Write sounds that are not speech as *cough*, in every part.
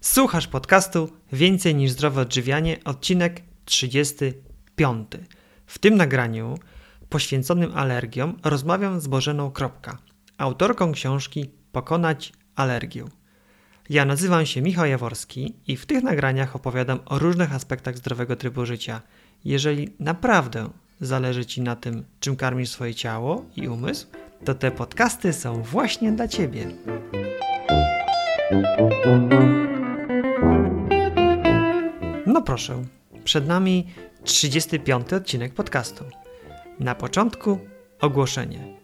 Słuchasz podcastu Więcej niż zdrowe odżywianie, odcinek 35. W tym nagraniu poświęconym alergiom rozmawiam z Bożeną Kropka, autorką książki Pokonać alergię. Ja nazywam się Michał Jaworski i w tych nagraniach opowiadam o różnych aspektach zdrowego trybu życia. Jeżeli naprawdę zależy Ci na tym, czym karmisz swoje ciało i umysł, to te podcasty są właśnie dla Ciebie. No proszę, przed nami 35 odcinek podcastu. Na początku ogłoszenie.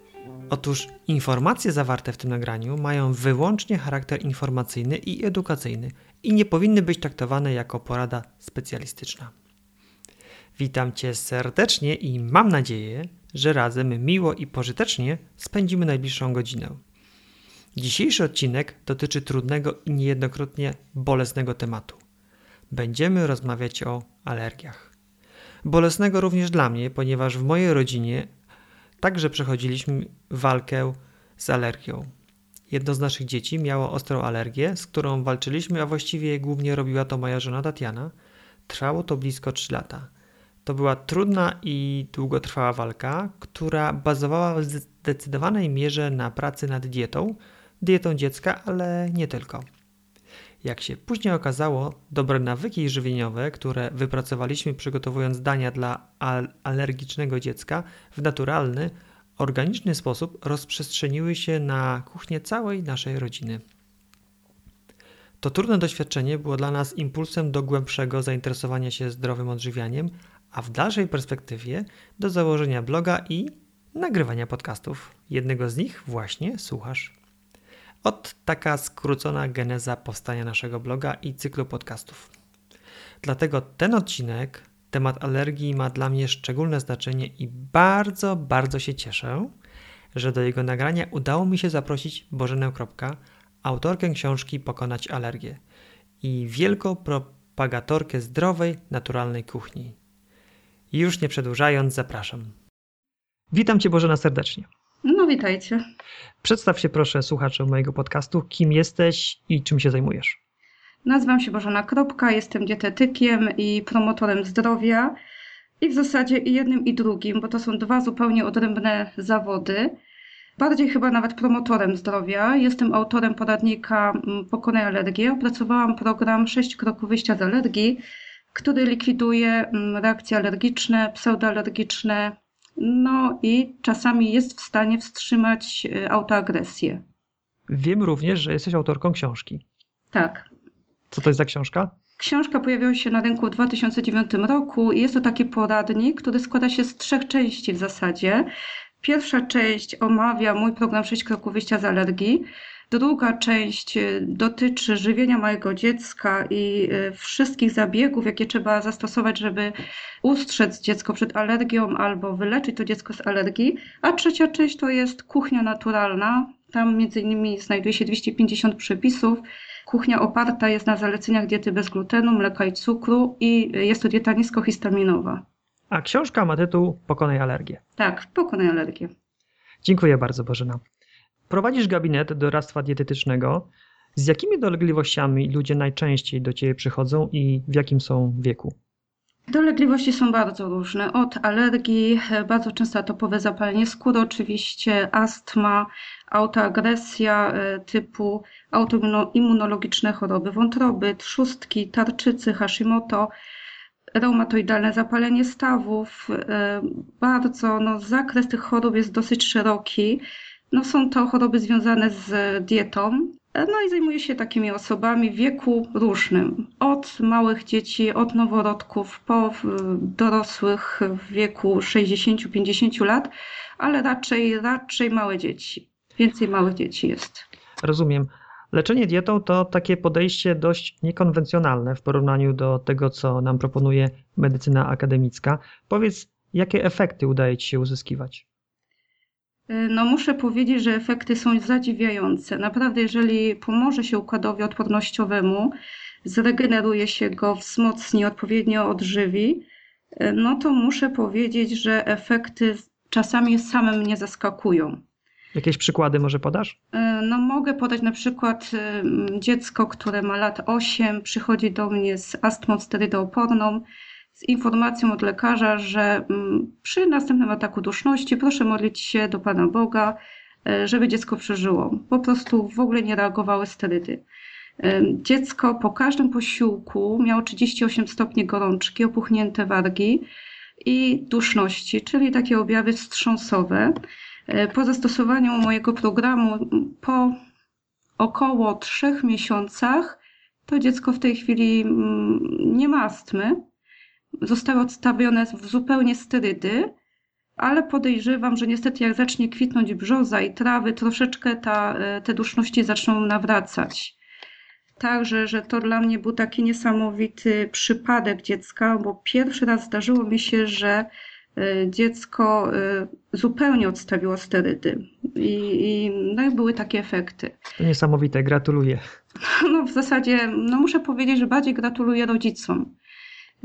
Otóż informacje zawarte w tym nagraniu mają wyłącznie charakter informacyjny i edukacyjny i nie powinny być traktowane jako porada specjalistyczna. Witam Cię serdecznie i mam nadzieję, że razem miło i pożytecznie spędzimy najbliższą godzinę. Dzisiejszy odcinek dotyczy trudnego i niejednokrotnie bolesnego tematu. Będziemy rozmawiać o alergiach. Bolesnego również dla mnie, ponieważ w mojej rodzinie także przechodziliśmy walkę z alergią. Jedno z naszych dzieci miało ostrą alergię, z którą walczyliśmy, a właściwie głównie robiła to moja żona Tatiana. Trwało to blisko 3 lata. To była trudna i długotrwała walka, która bazowała w zdecydowanej mierze na pracy nad dietą, dietą dziecka, ale nie tylko. Jak się później okazało, dobre nawyki żywieniowe, które wypracowaliśmy przygotowując dania dla al alergicznego dziecka w naturalny, organiczny sposób rozprzestrzeniły się na kuchnię całej naszej rodziny. To trudne doświadczenie było dla nas impulsem do głębszego zainteresowania się zdrowym odżywianiem, a w dalszej perspektywie do założenia bloga i nagrywania podcastów. Jednego z nich właśnie słuchasz. Od taka skrócona geneza powstania naszego bloga i cyklu podcastów. Dlatego ten odcinek, temat alergii, ma dla mnie szczególne znaczenie i bardzo, bardzo się cieszę, że do jego nagrania udało mi się zaprosić Bożenę Kropka, autorkę książki Pokonać alergię i wielką propagatorkę zdrowej, naturalnej kuchni. Już nie przedłużając, zapraszam. Witam Cię Bożena serdecznie. No, witajcie. Przedstaw się proszę słuchaczom mojego podcastu, kim jesteś i czym się zajmujesz. Nazywam się Bożena Kropka, jestem dietetykiem i promotorem zdrowia. I w zasadzie i jednym i drugim, bo to są dwa zupełnie odrębne zawody. Bardziej chyba nawet promotorem zdrowia. Jestem autorem poradnika mm, Pokonaj alergię. Opracowałam program 6 kroków wyjścia z alergii, który likwiduje mm, reakcje alergiczne, pseudoalergiczne, no i czasami jest w stanie wstrzymać y, autoagresję. Wiem również, że jesteś autorką książki. Tak. Co to jest za książka? Książka pojawiła się na rynku w 2009 roku i jest to taki poradnik, który składa się z trzech części w zasadzie. Pierwsza część omawia mój program 6 kroków wyjścia z alergii. Druga część y, dotyczy żywienia małego dziecka i y, wszystkich zabiegów, jakie trzeba zastosować, żeby ustrzec dziecko przed alergią albo wyleczyć to dziecko z alergii. A trzecia część to jest kuchnia naturalna. Tam między innymi znajduje się 250 przepisów. Kuchnia oparta jest na zaleceniach diety bez glutenu, mleka i cukru i jest to dieta niskohistaminowa. A książka ma tytuł Pokonaj alergię. Tak, Pokonaj alergię. Dziękuję bardzo Bożena. Prowadzisz gabinet doradztwa dietetycznego. Z jakimi dolegliwościami ludzie najczęściej do Ciebie przychodzą i w jakim są wieku? Dolegliwości są bardzo różne. Od alergii, bardzo często atopowe zapalenie skóry, oczywiście astma, autoagresja e, typu autoimmunologiczne choroby wątroby, trzustki, tarczycy, Hashimoto, reumatoidalne zapalenie stawów. E, bardzo, no, zakres tych chorób jest dosyć szeroki. No, są to choroby związane z dietą. No i zajmuję się takimi osobami w wieku różnym. Od małych dzieci, od noworodków, po dorosłych w wieku 60-50 lat, ale raczej, raczej małe dzieci. Więcej małych dzieci jest. Rozumiem. Leczenie dietą to takie podejście dość niekonwencjonalne w porównaniu do tego, co nam proponuje medycyna akademicka. Powiedz, jakie efekty udaje Ci się uzyskiwać? Y, no muszę powiedzieć, że efekty są zadziwiające. Naprawdę, jeżeli pomoże się układowi odpornościowemu, zregeneruje się go, wzmocni, odpowiednio odżywi, y, no to muszę powiedzieć, że efekty czasami same mnie zaskakują. Jakieś przykłady może podasz? E, no mogę podać na przykład e, dziecko, które ma lat 8, przychodzi do mnie z astmą sterydooporną, z informacją od lekarza, że przy następnym ataku duszności proszę modlić się do Pana Boga, e, żeby dziecko przeżyło. Po prostu w ogóle nie reagowały sterydy. Dziecko po każdym posiłku miało 38 stopni gorączki, opuchnięte wargi i duszności, czyli takie objawy wstrząsowe. E, po zastosowaniu mojego programu po około trzech miesiącach to dziecko w tej chwili mm, nie ma astmy. Zostały odstawione w zupełnie sterydy, ale podejrzewam, że niestety jak zacznie kwitnąć brzoza i trawy, troszeczkę ta, e, te duszności zaczną nawracać. Także, że to dla mnie był taki niesamowity przypadek dziecka, bo pierwszy raz zdarzyło mi się, że e, dziecko e, zupełnie odstawiło sterydy. I, i no i były takie efekty. To niesamowite, gratuluję. No w zasadzie, no muszę powiedzieć, że bardziej gratuluję rodzicom,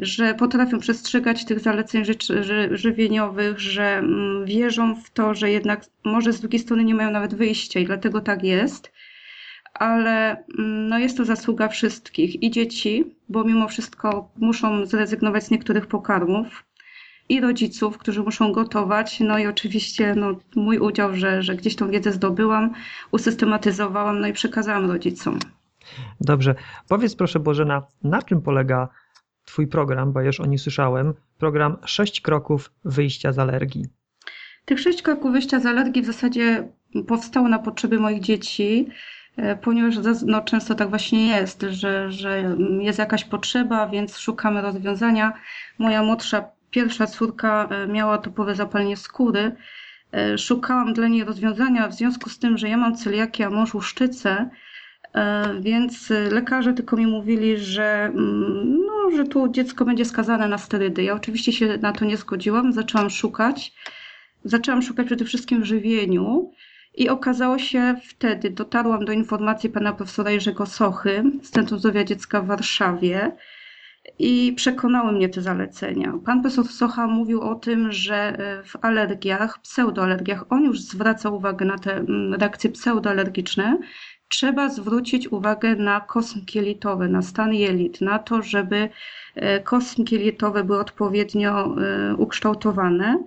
że potrafią przestrzegać tych zaleceń ży, ży, żywieniowych, że mm, wierzą w to, że jednak może z drugiej strony nie mają nawet wyjścia i dlatego tak jest ale mm, no jest to zasługa wszystkich i dzieci, bo mimo wszystko muszą zrezygnować z niektórych pokarmów, i rodziców, którzy muszą gotować, no i oczywiście no, mój udział, że, że gdzieś tą wiedzę zdobyłam, usystematyzowałam, no i przekazałam rodzicom. Dobrze. Powiedz proszę Bożena, na czym polega Twój program, bo już o nim słyszałem, program 6 kroków wyjścia z alergii. Tych 6 kroków wyjścia z alergii w zasadzie powstało na potrzeby moich dzieci. E, ponieważ no, często tak właśnie jest, że, że jest jakaś potrzeba, więc szukamy rozwiązania. Moja młodsza, pierwsza córka e, miała topowe zapalenie skóry. E, szukałam dla niej rozwiązania w związku z tym, że ja mam celiakię, a mąż łuszczycę, więc lekarze tylko mi mówili, że, mm, no, że tu dziecko będzie skazane na sterydy. Ja oczywiście się na to nie zgodziłam, zaczęłam szukać. Zaczęłam szukać przede wszystkim w żywieniu. I okazało się wtedy, dotarłam do informacji pana profesora Jerzego Sochy z Centrum Zdrowia Dziecka w Warszawie i przekonały mnie te zalecenia. Pan profesor Socha mówił o tym, że e, w alergiach, pseudoalergiach, on już zwraca uwagę na te mm, reakcje pseudoalergiczne, trzeba zwrócić uwagę na kosmki jelitowe, na stan jelit, na to, żeby e, kosmki jelitowe były odpowiednio e, ukształtowane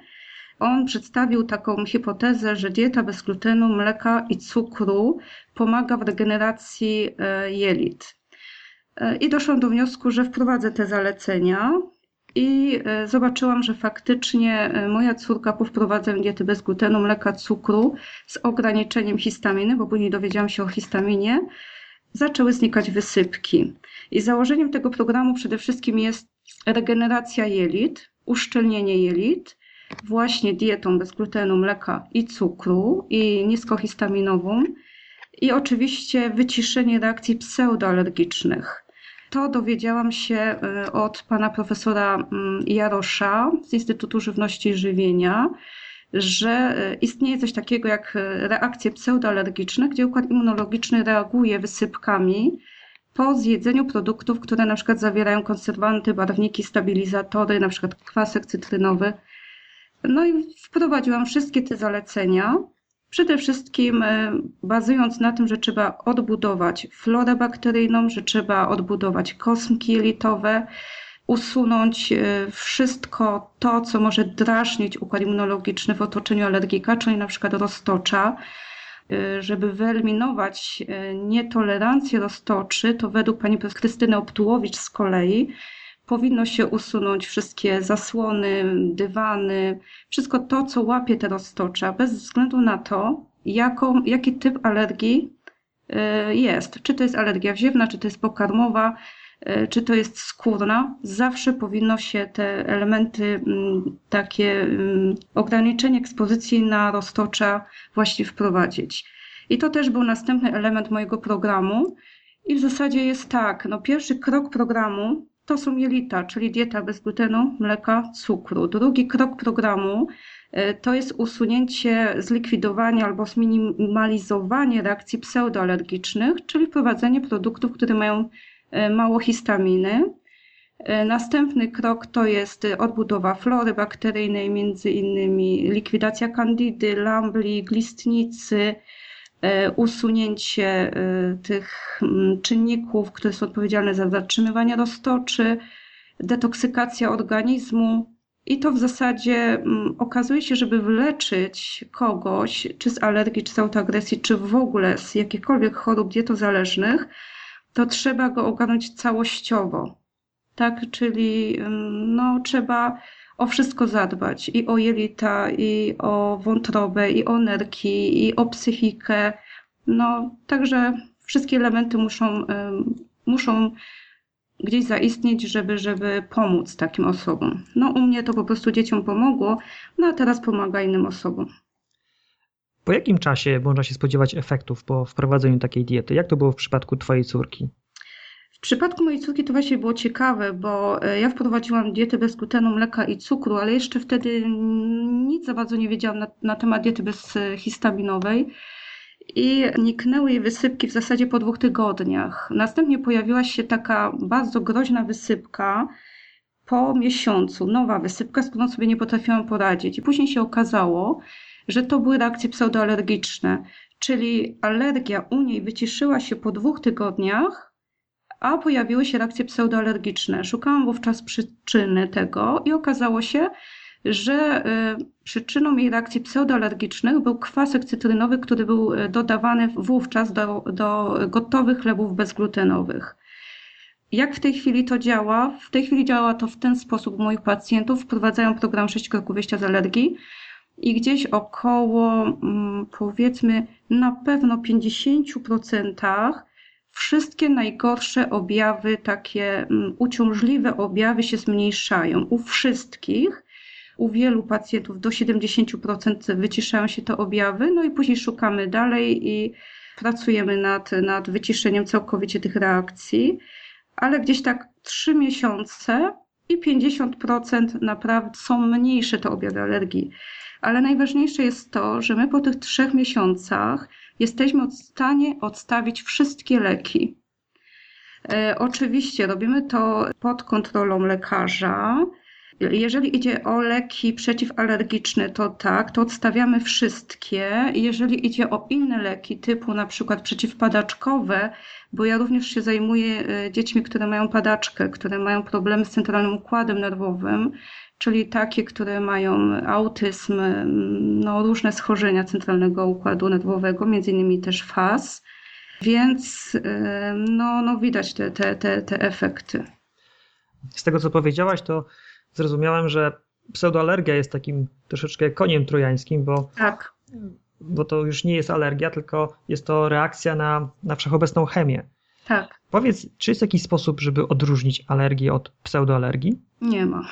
on przedstawił taką hipotezę, że dieta bez glutenu, mleka i cukru pomaga w regeneracji e, jelit. I doszłam do wniosku, że wprowadzę te zalecenia. I e, zobaczyłam, że faktycznie moja córka po wprowadzeniu diety bez glutenu, mleka, cukru z ograniczeniem histaminy, bo później dowiedziałam się o histaminie, zaczęły znikać wysypki. I założeniem tego programu przede wszystkim jest regeneracja jelit, uszczelnienie jelit, właśnie dietą bez glutenu, mleka i cukru i niskohistaminową i oczywiście wyciszenie reakcji pseudoalergicznych. To dowiedziałam się y, od pana profesora mm, Jarosza z Instytutu Żywności i Żywienia, że y, istnieje coś takiego jak y, reakcje pseudoalergiczne, gdzie układ immunologiczny reaguje wysypkami po zjedzeniu produktów, które na przykład zawierają konserwanty, barwniki, stabilizatory, na przykład kwasek cytrynowy, no i wprowadziłam wszystkie te zalecenia. Przede wszystkim e, bazując na tym, że trzeba odbudować florę bakteryjną, że trzeba odbudować kosmki jelitowe, usunąć e, wszystko to, co może drażnić układ immunologiczny w otoczeniu alergika, czyli na przykład roztocza. E, żeby wyeliminować nietolerancję roztoczy, to według pani Krystyny Optułowicz z kolei powinno się usunąć wszystkie zasłony, dywany, wszystko to, co łapie te roztocza, bez względu na to, jaką, jaki typ alergii y, jest. Czy to jest alergia wziewna, czy to jest pokarmowa, y, czy to jest skórna. Zawsze powinno się te elementy, mm, takie mm, ograniczenie ekspozycji na roztocza właśnie wprowadzić. I to też był następny element mojego programu. I w zasadzie jest tak, no pierwszy krok programu to są jelita, czyli dieta bez glutenu, mleka, cukru. Drugi krok programu e, to jest usunięcie, zlikwidowanie albo zminimalizowanie reakcji pseudoalergicznych, czyli wprowadzenie produktów, które mają e, mało histaminy. E, następny krok to jest odbudowa flory bakteryjnej, między innymi likwidacja kandydy, lambli, glistnicy, usunięcie e, tych mm, czynników, które są odpowiedzialne za zatrzymywanie roztoczy, detoksykacja organizmu. I to w zasadzie mm, okazuje się, żeby wyleczyć kogoś, czy z alergii, czy z autoagresji, czy w ogóle z jakichkolwiek chorób dietozależnych, to trzeba go ogarnąć całościowo tak? Czyli no, trzeba o wszystko zadbać i o jelita, i o wątrobę, i o nerki, i o psychikę. No, także wszystkie elementy muszą, muszą gdzieś zaistnieć, żeby, żeby pomóc takim osobom. No, u mnie to po prostu dzieciom pomogło, no a teraz pomaga innym osobom. Po jakim czasie można się spodziewać efektów po wprowadzeniu takiej diety? Jak to było w przypadku Twojej córki? W przypadku mojej córki to właśnie było ciekawe, bo e, ja wprowadziłam dietę bez glutenu, mleka i cukru, ale jeszcze wtedy nic za bardzo nie wiedziałam na, na temat diety bezhistaminowej. I niknęły jej wysypki w zasadzie po dwóch tygodniach. Następnie pojawiła się taka bardzo groźna wysypka po miesiącu, nowa wysypka, z którą sobie nie potrafiłam poradzić. I później się okazało, że to były reakcje pseudoalergiczne, czyli alergia u niej wyciszyła się po dwóch tygodniach, a pojawiły się reakcje pseudoalergiczne. Szukałam wówczas przyczyny tego i okazało się, że y, przyczyną jej reakcji pseudoalergicznych był kwasek cytrynowy, który był y, dodawany wówczas do, do gotowych chlebów bezglutenowych. Jak w tej chwili to działa? W tej chwili działa to w ten sposób moich pacjentów. Wprowadzają program 6 kroków wyjścia z alergii i gdzieś około mm, powiedzmy na pewno 50% wszystkie najgorsze objawy, takie mm, uciążliwe objawy się zmniejszają. U wszystkich, u wielu pacjentów do 70% wyciszają się te objawy, no i później szukamy dalej i pracujemy nad, nad wyciszeniem całkowicie tych reakcji, ale gdzieś tak 3 miesiące i 50% naprawdę są mniejsze te objawy alergii. Ale najważniejsze jest to, że my po tych trzech miesiącach jesteśmy w stanie odstawić wszystkie leki. E, oczywiście robimy to pod kontrolą lekarza. Jeżeli idzie o leki przeciwalergiczne, to tak, to odstawiamy wszystkie. Jeżeli idzie o inne leki, typu na przykład przeciwpadaczkowe, bo ja również się zajmuję e, dziećmi, które mają padaczkę, które mają problemy z centralnym układem nerwowym, czyli takie, które mają autyzm, no, różne schorzenia centralnego układu nerwowego, między innymi też FAS, więc no, no widać te, te, te, te efekty. Z tego, co powiedziałaś, to zrozumiałem, że pseudoalergia jest takim troszeczkę koniem trojańskim, bo, tak. bo to już nie jest alergia, tylko jest to reakcja na, na wszechobecną chemię. Tak. Powiedz, czy jest jakiś sposób, żeby odróżnić alergię od pseudoalergii? Nie ma.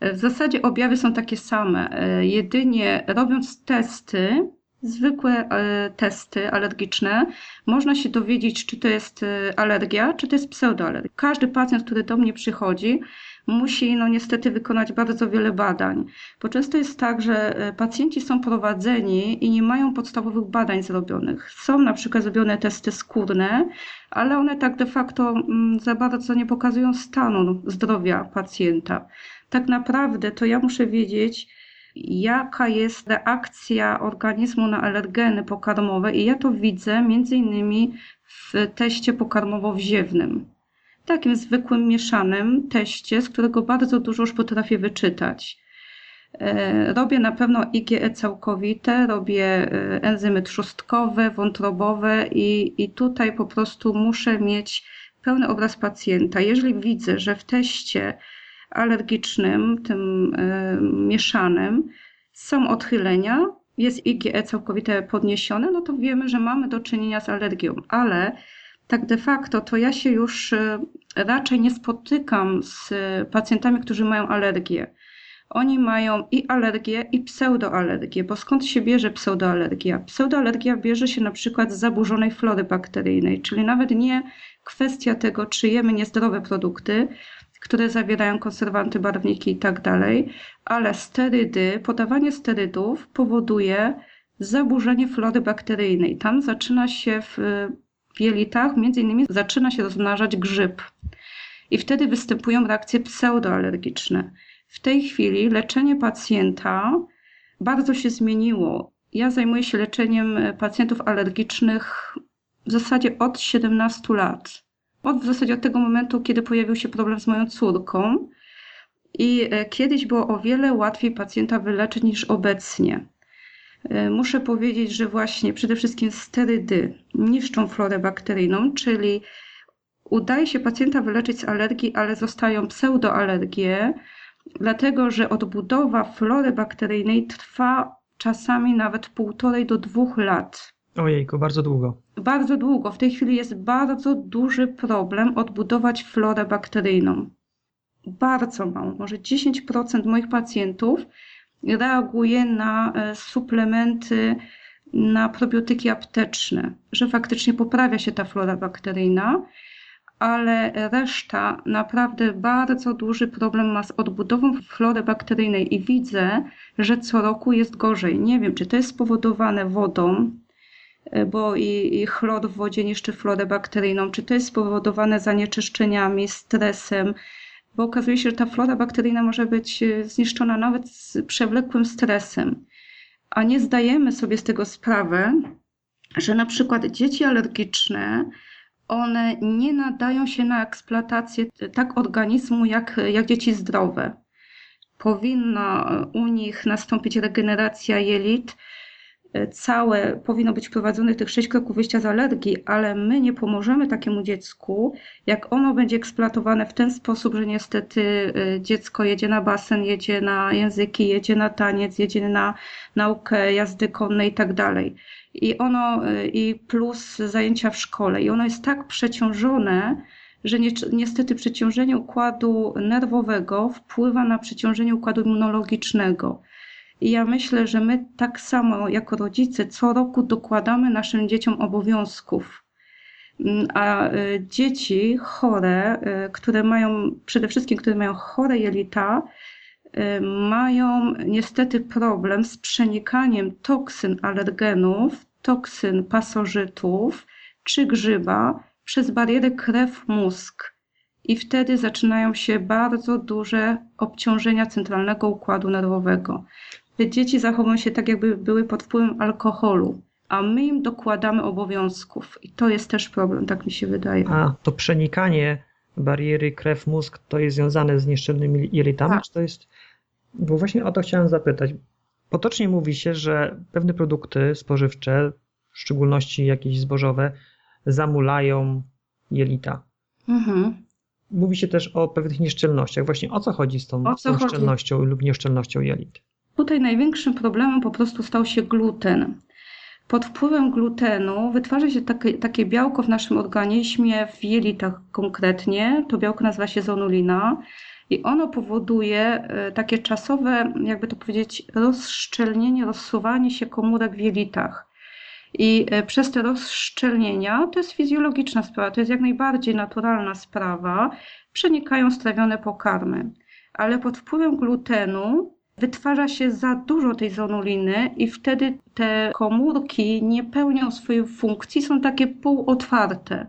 W zasadzie objawy są takie same. E, jedynie robiąc testy, zwykłe e, testy alergiczne, można się dowiedzieć, czy to jest e, alergia, czy to jest pseudoalergia. Każdy pacjent, który do mnie przychodzi, musi no niestety wykonać bardzo wiele badań, bo często jest tak, że pacjenci są prowadzeni i nie mają podstawowych badań zrobionych. Są na przykład zrobione testy skórne, ale one tak de facto mm, za bardzo nie pokazują stanu zdrowia pacjenta tak naprawdę to ja muszę wiedzieć, jaka jest reakcja organizmu na alergeny pokarmowe i ja to widzę między innymi w teście pokarmowo-wziewnym. Takim zwykłym mieszanym teście, z którego bardzo dużo już potrafię wyczytać. E, robię na pewno IgE całkowite, robię e, enzymy trzustkowe, wątrobowe i, i tutaj po prostu muszę mieć pełny obraz pacjenta. Jeżeli widzę, że w teście alergicznym, tym y, mieszanym, są odchylenia, jest IgE całkowite podniesione, no to wiemy, że mamy do czynienia z alergią, ale tak de facto to ja się już y, raczej nie spotykam z pacjentami, którzy mają alergię. Oni mają i alergię, i pseudoalergię, bo skąd się bierze pseudoalergia? Pseudoalergia bierze się na przykład z zaburzonej flory bakteryjnej, czyli nawet nie kwestia tego, czy jemy niezdrowe produkty, które zawierają konserwanty, barwniki i tak dalej, ale sterydy, podawanie sterydów powoduje zaburzenie flory bakteryjnej. Tam zaczyna się w jelitach, między innymi zaczyna się rozmnażać grzyb. i wtedy występują reakcje pseudoalergiczne. W tej chwili leczenie pacjenta bardzo się zmieniło. Ja zajmuję się leczeniem pacjentów alergicznych w zasadzie od 17 lat. Od w zasadzie od tego momentu, kiedy pojawił się problem z moją córką. I e, kiedyś było o wiele łatwiej pacjenta wyleczyć niż obecnie. E, muszę powiedzieć, że właśnie przede wszystkim sterydy niszczą florę bakteryjną, czyli udaje się pacjenta wyleczyć z alergii, ale zostają pseudoalergie, dlatego że odbudowa flory bakteryjnej trwa czasami nawet półtorej do dwóch lat. Ojejku, bardzo długo. Bardzo długo. W tej chwili jest bardzo duży problem odbudować florę bakteryjną. Bardzo mało, może 10% moich pacjentów reaguje na e, suplementy, na probiotyki apteczne, że faktycznie poprawia się ta flora bakteryjna, ale reszta naprawdę bardzo duży problem ma z odbudową flory bakteryjnej i widzę, że co roku jest gorzej. Nie wiem, czy to jest spowodowane wodą, bo i, i chlor w wodzie niszczy florę bakteryjną, czy to jest spowodowane zanieczyszczeniami, stresem, bo okazuje się, że ta flora bakteryjna może być e, zniszczona nawet z przewlekłym stresem. A nie zdajemy sobie z tego sprawę, że na przykład dzieci alergiczne, one nie nadają się na eksploatację tak organizmu jak, jak dzieci zdrowe. Powinna u nich nastąpić regeneracja jelit, całe powinno być wprowadzone tych sześć kroków wyjścia z alergii, ale my nie pomożemy takiemu dziecku, jak ono będzie eksploatowane w ten sposób, że niestety y, dziecko jedzie na basen, jedzie na języki, jedzie na taniec, jedzie na naukę jazdy konnej i tak dalej. I ono, y, i plus zajęcia w szkole. I ono jest tak przeciążone, że niestety przeciążenie układu nerwowego wpływa na przeciążenie układu immunologicznego. I ja myślę, że my tak samo jako rodzice co roku dokładamy naszym dzieciom obowiązków. Mm, a y, dzieci chore, y, które mają, przede wszystkim, które mają chore jelita, y, mają niestety problem z przenikaniem toksyn alergenów, toksyn pasożytów czy grzyba przez barierę krew-mózg. I wtedy zaczynają się bardzo duże obciążenia centralnego układu nerwowego te dzieci zachowują się tak, jakby były pod wpływem alkoholu, a my im dokładamy obowiązków. I to jest też problem, tak mi się wydaje. A to przenikanie bariery krew-mózg to jest związane z nieszczelnymi jelitami, tak. czy to jest. Bo właśnie o to chciałem zapytać. Potocznie mówi się, że pewne produkty spożywcze, w szczególności jakieś zbożowe, zamulają jelita. Mhm. Mówi się też o pewnych nieszczelnościach. Właśnie o co chodzi z tą, z tą szczelnością lub nieszczelnością jelit? Tutaj największym problemem po prostu stał się gluten. Pod wpływem glutenu wytwarza się takie, takie białko w naszym organizmie, w jelitach konkretnie. To białko nazywa się zonulina i ono powoduje e, takie czasowe, jakby to powiedzieć, rozszczelnienie, rozsuwanie się komórek w jelitach. I e, przez te rozszczelnienia, to jest fizjologiczna sprawa, to jest jak najbardziej naturalna sprawa, przenikają strawione pokarmy. Ale pod wpływem glutenu wytwarza się za dużo tej zonuliny i wtedy te komórki nie pełnią swojej funkcji, są takie półotwarte.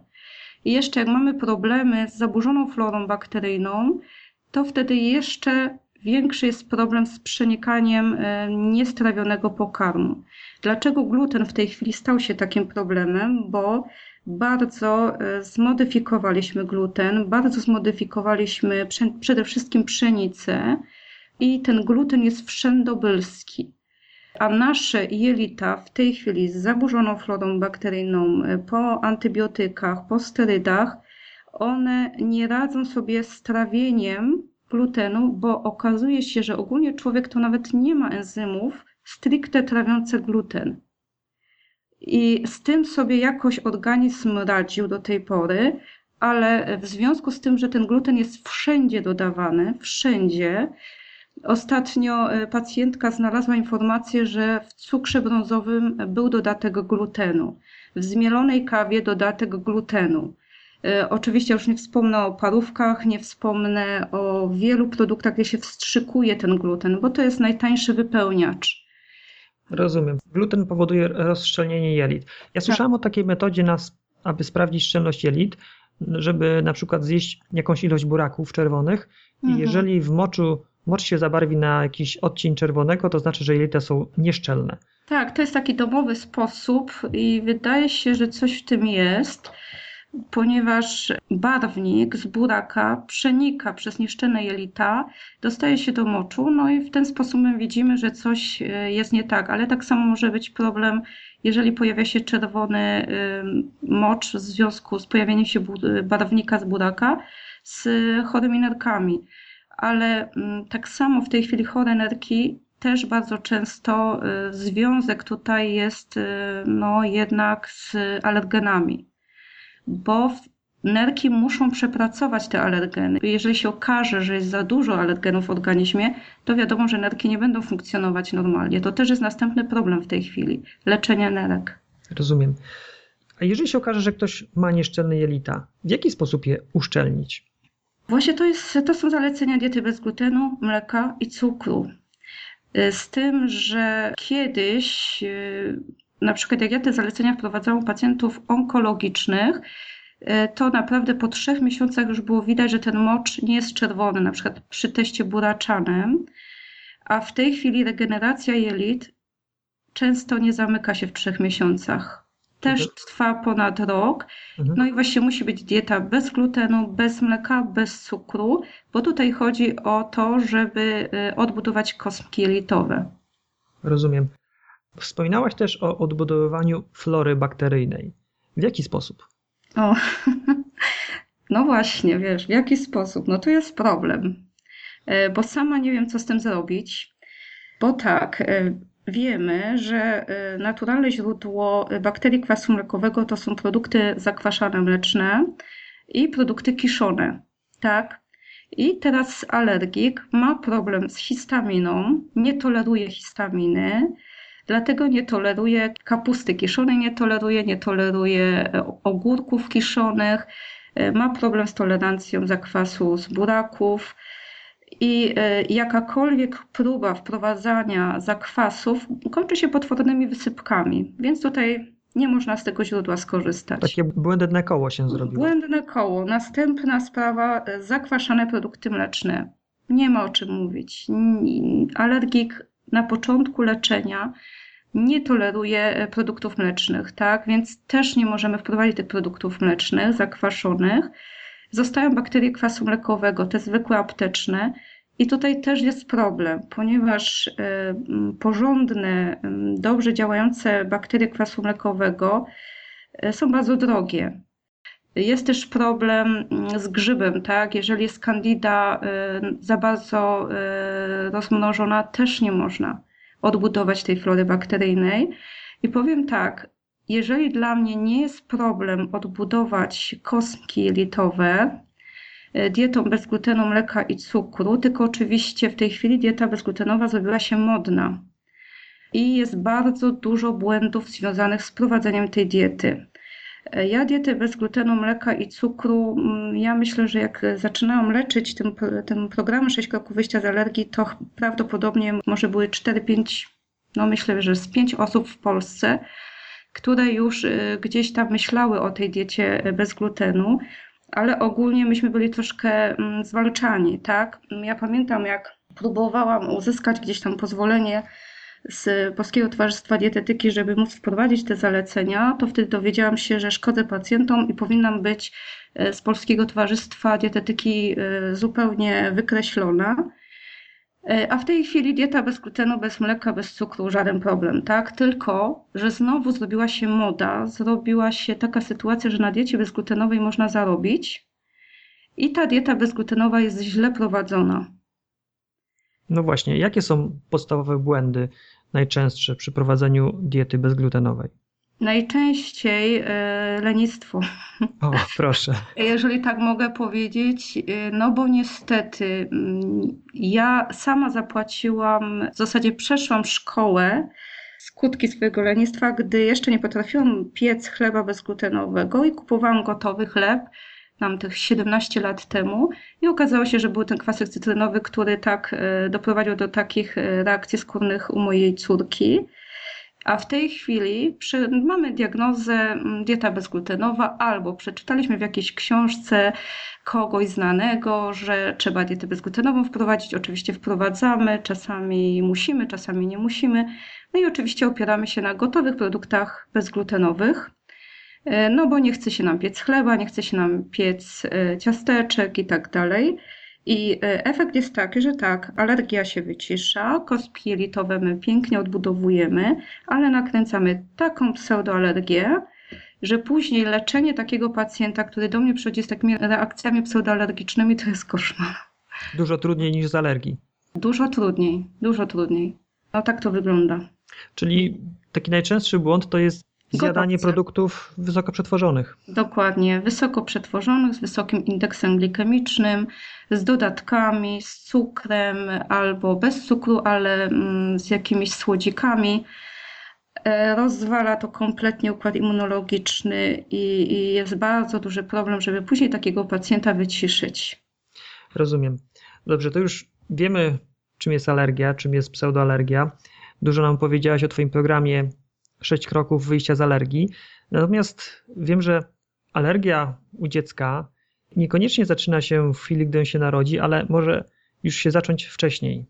I jeszcze jak mamy problemy z zaburzoną florą bakteryjną, to wtedy jeszcze większy jest problem z przenikaniem e, niestrawionego pokarmu. Dlaczego gluten w tej chwili stał się takim problemem? Bo bardzo e, zmodyfikowaliśmy gluten, bardzo zmodyfikowaliśmy przede wszystkim pszenicę i ten gluten jest wszędobylski. A nasze jelita w tej chwili z zaburzoną florą bakteryjną, po antybiotykach, po sterydach, one nie radzą sobie z trawieniem glutenu, bo okazuje się, że ogólnie człowiek to nawet nie ma enzymów stricte trawiące gluten. I z tym sobie jakoś organizm radził do tej pory, ale w związku z tym, że ten gluten jest wszędzie dodawany, wszędzie, Ostatnio e, pacjentka znalazła informację, że w cukrze brązowym był dodatek glutenu, w zmielonej kawie dodatek glutenu. E, oczywiście już nie wspomnę o parówkach, nie wspomnę o wielu produktach, gdzie się wstrzykuje ten gluten, bo to jest najtańszy wypełniacz. Rozumiem. Gluten powoduje rozszczelnienie jelit. Ja słyszałam tak. o takiej metodzie, na, aby sprawdzić szczelność jelit, żeby na przykład zjeść jakąś ilość buraków czerwonych i Mhm. jeżeli w moczu mocz się zabarwi na jakiś odcień czerwonego, to znaczy, że jelita są nieszczelne. Tak, to jest taki domowy sposób i wydaje się, że coś w tym jest, ponieważ barwnik z buraka przenika przez nieszczelne jelita, dostaje się do moczu, no i w ten sposób my widzimy, że coś e, jest nie tak, ale tak samo może być problem, jeżeli pojawia się czerwony ym, mocz w związku z pojawieniem się barwnika z buraka z chorymi nerkami. Ale mm, tak samo w tej chwili chore nerki też bardzo często y, związek tutaj jest y, no, jednak z alergenami, bo nerki muszą przepracować te alergeny. Jeżeli się okaże, że jest za dużo alergenów w organizmie, to wiadomo, że nerki nie będą funkcjonować normalnie. To też jest następny problem w tej chwili leczenie nerek. Rozumiem. A jeżeli się okaże, że ktoś ma nieszczelne jelita, w jaki sposób je uszczelnić? Właśnie to, jest, to są zalecenia diety bez glutenu, mleka i cukru. Y, Z tym, że kiedyś, y, na przykład jak ja te zalecenia wprowadzałam u pacjentów onkologicznych, y, to naprawdę po trzech miesiącach już było widać, że ten mocz nie jest czerwony, na przykład przy teście buraczanym, a w tej chwili regeneracja jelit często nie zamyka się w trzech miesiącach. Też To- trwa ponad rok. Mhm. No i właśnie musi być dieta bez glutenu, bez mleka, bez cukru, bo tutaj chodzi o to, żeby y, odbudować kostki jelitowe. Rozumiem. Wspominałaś też o odbudowywaniu flory bakteryjnej. W jaki sposób? O, *laughs* no właśnie, wiesz, w jaki sposób? No tu jest problem, E, bo sama nie wiem, co z tym zrobić, bo tak, e, wiemy, że e, naturalne źródło bakterii kwasu mlekowego to są produkty zakwaszane mleczne i produkty kiszone, tak? I teraz alergik ma problem z histaminą, nie toleruje histaminy, dlatego nie toleruje kapusty kiszonej, nie toleruje, nie toleruje e, ogórków kiszonych, e, ma problem z tolerancją zakwasu z buraków i e, jakakolwiek próba wprowadzania zakwasów kończy się potwornymi wysypkami, więc tutaj nie można z tego źródła skorzystać. Takie błędne koło się zrobiło. Błędne koło. Następna sprawa, e, zakwaszane produkty mleczne. Nie ma o czym mówić. Alergik na początku leczenia nie toleruje e, produktów mlecznych, tak? Więc też nie możemy wprowadzić tych produktów mlecznych, zakwaszonych. Zostają bakterie kwasu mlekowego, te zwykłe apteczne. I tutaj też jest problem, ponieważ m, porządne, dobrze działające bakterie kwasu mlekowego e, są bardzo drogie. Jest też problem z grzybem, tak? Jeżeli jest candida y, za bardzo y, rozmnożona, też nie można odbudować tej flory bakteryjnej. I powiem tak, jeżeli dla mnie nie jest problem odbudować kostki jelitowe y, dietą bez glutenu, mleka i cukru, tylko oczywiście w tej chwili dieta bezglutenowa zrobiła się modna. I jest bardzo dużo błędów związanych z prowadzeniem tej diety. Ja dietę bez glutenu, mleka i cukru, mm, ja myślę, że jak zaczynałam leczyć tym, tym programem 6 kroków wyjścia z alergii, to prawdopodobnie może były 4-5, no myślę, że z 5 osób w Polsce, które już y, gdzieś tam myślały o tej diecie y, bez glutenu, ale ogólnie myśmy byli troszkę mm, zwalczani, tak? Ja pamiętam, jak próbowałam uzyskać gdzieś tam pozwolenie z Polskiego Towarzystwa Dietetyki, żeby móc wprowadzić te zalecenia, to wtedy dowiedziałam się, że szkodzę pacjentom i powinnam być e, z Polskiego Towarzystwa Dietetyki zupełnie wykreślona. E, A w tej chwili dieta bez glutenu, bez mleka, bez cukru, żaden problem, tak? Tylko, że znowu zrobiła się moda, zrobiła się taka sytuacja, że na diecie bezglutenowej można zarobić i ta dieta bezglutenowa jest źle prowadzona. No właśnie, jakie są podstawowe błędy najczęstsze przy prowadzeniu diety bezglutenowej? Najczęściej e, lenistwo. O, proszę. Jeżeli tak mogę powiedzieć, y, no bo niestety mm, ja sama zapłaciłam, w zasadzie przeszłam szkołę, skutki swojego lenistwa, gdy jeszcze nie potrafiłam piec chleba bezglutenowego i kupowałam gotowy chleb, mam tych 17 lat temu i okazało się, że był ten kwasek cytrynowy, który tak e, doprowadził do takich e, reakcji skórnych u mojej córki. A w tej chwili przy, mamy diagnozę mm, dieta bezglutenowa albo przeczytaliśmy w jakiejś książce kogoś znanego, że trzeba dietę bezglutenową wprowadzić. Oczywiście wprowadzamy, czasami musimy, czasami nie musimy. No i oczywiście opieramy się na gotowych produktach bezglutenowych. E, no bo nie chce się nam piec chleba, nie chce się nam piec e, ciasteczek i tak dalej. I e, efekt jest taki, że tak, alergia się wycisza, kostki jelitowe my pięknie odbudowujemy, ale nakręcamy taką pseudoalergię, że później leczenie takiego pacjenta, który do mnie przychodzi z takimi reakcjami pseudoalergicznymi, to jest koszmar. Dużo trudniej niż z alergii. Dużo trudniej, dużo trudniej. No tak to wygląda. Czyli taki najczęstszy błąd to jest zjadanie produktów wysoko przetworzonych. Dokładnie, wysoko przetworzonych, z wysokim indeksem glikemicznym, z dodatkami, z cukrem albo bez cukru, ale mm, z jakimiś słodzikami. E, rozwala to kompletnie układ immunologiczny i, i jest bardzo duży problem, żeby później takiego pacjenta wyciszyć. Rozumiem. Dobrze, to już wiemy, czym jest alergia, czym jest pseudoalergia. Dużo nam powiedziałaś o Twoim programie sześć kroków wyjścia z alergii. Natomiast wiem, że alergia u dziecka niekoniecznie zaczyna się w chwili, gdy on się narodzi, ale może już się zacząć wcześniej.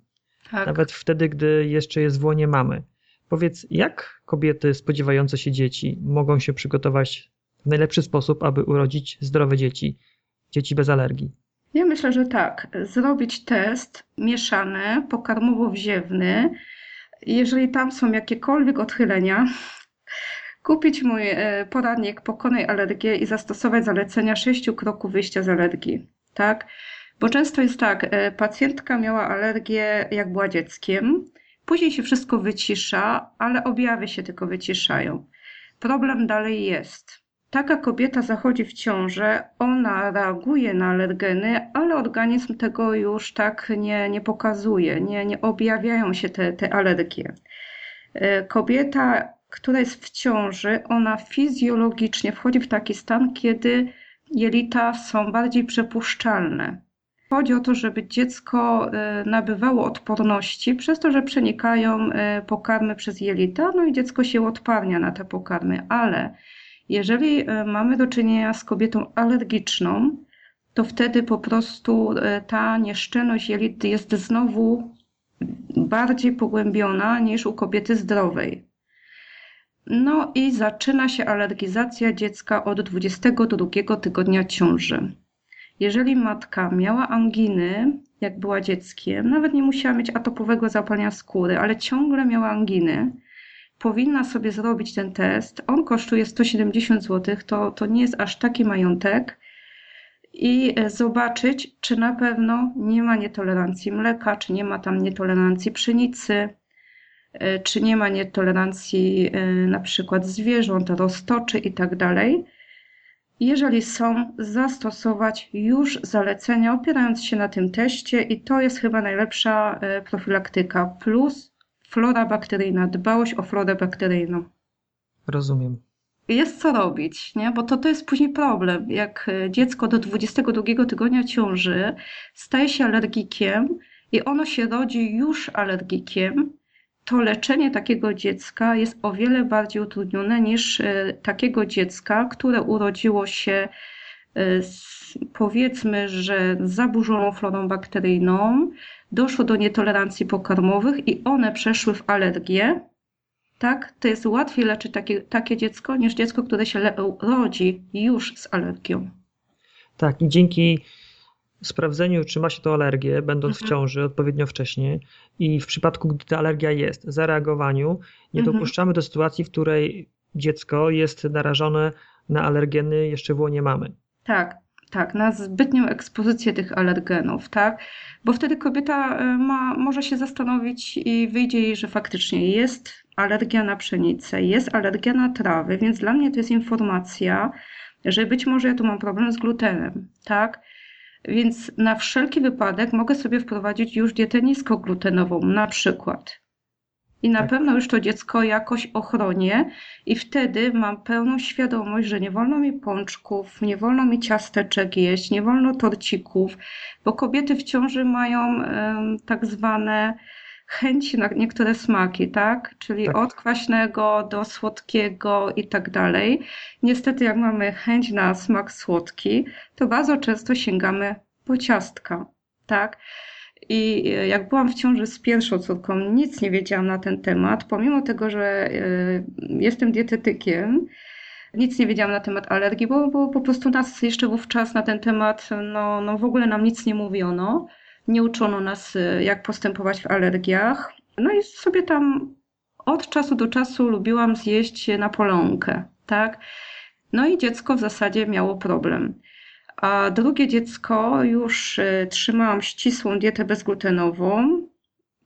Tak. Nawet wtedy, gdy jeszcze jest w łonie mamy. Powiedz, jak kobiety spodziewające się dzieci mogą się przygotować w najlepszy sposób, aby urodzić zdrowe dzieci, dzieci bez alergii? Ja myślę, że tak. Zrobić test mieszany, pokarmowo-wziewny, jeżeli tam są jakiekolwiek odchylenia, kupić mój e, poradnik Pokonaj alergię i zastosować zalecenia sześciu kroków wyjścia z alergii. Tak? Bo często jest tak, e, pacjentka miała alergię jak była dzieckiem, później się wszystko wycisza, ale objawy się tylko wyciszają. Problem dalej jest taka kobieta zachodzi w ciążę, ona reaguje na alergeny, ale organizm tego już tak nie, nie pokazuje, nie, nie objawiają się te, te alergie. E, kobieta, która jest w ciąży, ona fizjologicznie wchodzi w taki stan, kiedy jelita są bardziej przepuszczalne. Chodzi o to, żeby dziecko e, nabywało odporności przez to, że przenikają e, pokarmy przez jelita, no i dziecko się odparnia na te pokarmy, ale jeżeli e, mamy do czynienia z kobietą alergiczną, to wtedy po prostu e, ta nieszczelność jelit jest znowu bardziej pogłębiona niż u kobiety zdrowej. No i zaczyna się alergizacja dziecka od 22 tygodnia ciąży. Jeżeli matka miała anginy, jak była dzieckiem, nawet nie musiała mieć atopowego zapalenia skóry, ale ciągle miała anginy, powinna sobie zrobić ten test. On kosztuje 170 zł, to, to nie jest aż taki majątek. I e, zobaczyć, czy na pewno nie ma nietolerancji mleka, czy nie ma tam nietolerancji pszenicy, e, czy nie ma nietolerancji e, na przykład zwierząt, roztoczy i tak. Jeżeli są, zastosować już zalecenia, opierając się na tym teście, i to jest chyba najlepsza profilaktyka. Plus flora bakteryjna, dbałość o florę bakteryjną. Rozumiem. Jest co robić, nie? bo to, to jest później problem. Jak e, dziecko do 22 tygodnia ciąży staje się alergikiem i ono się rodzi już alergikiem, to leczenie takiego dziecka jest o wiele bardziej utrudnione niż e, takiego dziecka, które urodziło się e, z, powiedzmy, że zaburzoną florą bakteryjną, doszło do nietolerancji pokarmowych i one przeszły w alergię, tak, to jest łatwiej leczyć takie, takie dziecko niż dziecko, które się rodzi już z alergią. Tak, i dzięki sprawdzeniu, czy ma się to alergię, będąc mhm. w ciąży odpowiednio wcześnie i w przypadku, gdy ta alergia jest, zareagowaniu, nie mhm. dopuszczamy do sytuacji, w której dziecko jest narażone na alergeny jeszcze w łonie mamy. Tak, tak, na zbytnią ekspozycję tych alergenów, tak? Bo wtedy kobieta e, ma, może się zastanowić i wyjdzie jej, że faktycznie jest alergia na pszenicę, jest alergia na trawy, więc dla mnie to jest informacja, że być może ja tu mam problem z glutenem, tak? Więc na wszelki wypadek mogę sobie wprowadzić już dietę niskoglutenową, na przykład i na tak. pewno już to dziecko jakoś ochronię i wtedy mam pełną świadomość, że nie wolno mi pączków, nie wolno mi ciasteczek jeść, nie wolno torcików, bo kobiety w ciąży mają tak zwane chęci na niektóre smaki, tak? Czyli Tak. od kwaśnego do słodkiego i tak dalej. Niestety, jak mamy chęć na smak słodki, to bardzo często sięgamy po ciastka, tak? I jak byłam w ciąży z pierwszą córką, nic nie wiedziałam na ten temat, pomimo tego, że e, jestem dietetykiem, nic nie wiedziałam na temat alergii, bo, bo po prostu nas jeszcze wówczas na ten temat, no, no w ogóle nam nic nie mówiono. Nie uczono nas, e, jak postępować w alergiach. No i sobie tam od czasu do czasu lubiłam zjeść napoleonkę, tak? No i dziecko w zasadzie miało problem. A drugie dziecko już y, trzymałam ścisłą dietę bezglutenową,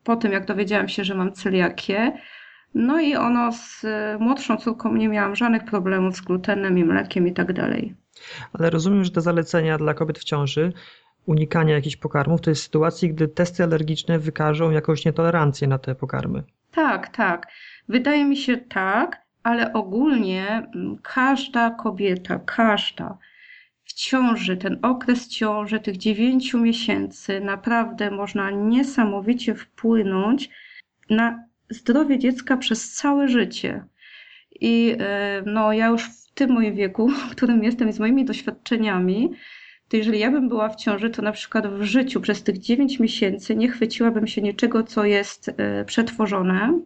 po tym jak dowiedziałam się, że mam celiakię. No i ono z y, młodszą córką nie miałam żadnych problemów z glutenem i mlekiem i tak dalej. Ale rozumiem, że te zalecenia dla kobiet w ciąży, unikania jakichś pokarmów, to jest sytuacji, gdy testy alergiczne wykażą jakąś nietolerancję na te pokarmy. Tak, tak. Wydaje mi się tak, ale ogólnie mm, każda kobieta, każda w ciąży, ten okres ciąży, tych dziewięciu miesięcy, naprawdę można niesamowicie wpłynąć na zdrowie dziecka przez całe życie. I e, no, ja już w tym moim wieku, w którym jestem z moimi doświadczeniami, to jeżeli ja bym była w ciąży, to na przykład w życiu przez tych 9 miesięcy nie chwyciłabym się niczego, co jest e, przetworzone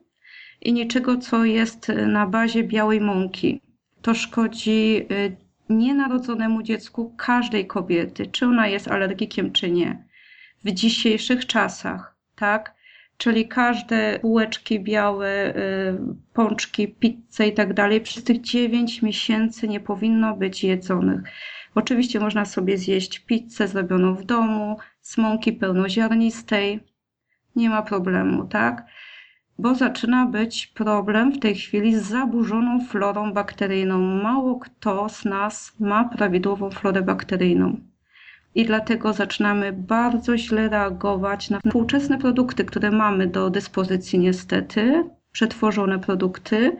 i niczego, co jest na bazie białej mąki. To szkodzi e, nienarodzonemu dziecku każdej kobiety, czy ona jest alergikiem, czy nie. W dzisiejszych czasach, tak? Czyli każde bułeczki białe, y, pączki, pizze i tak dalej, przez tych 9 miesięcy nie powinno być jedzonych. Oczywiście można sobie zjeść pizzę zrobioną w domu, z mąki pełnoziarnistej, nie ma problemu, tak? Bo zaczyna być problem w tej chwili z zaburzoną florą bakteryjną. Mało kto z nas ma prawidłową florę bakteryjną. I dlatego zaczynamy bardzo źle reagować na współczesne produkty, które mamy do dyspozycji, niestety, przetworzone produkty.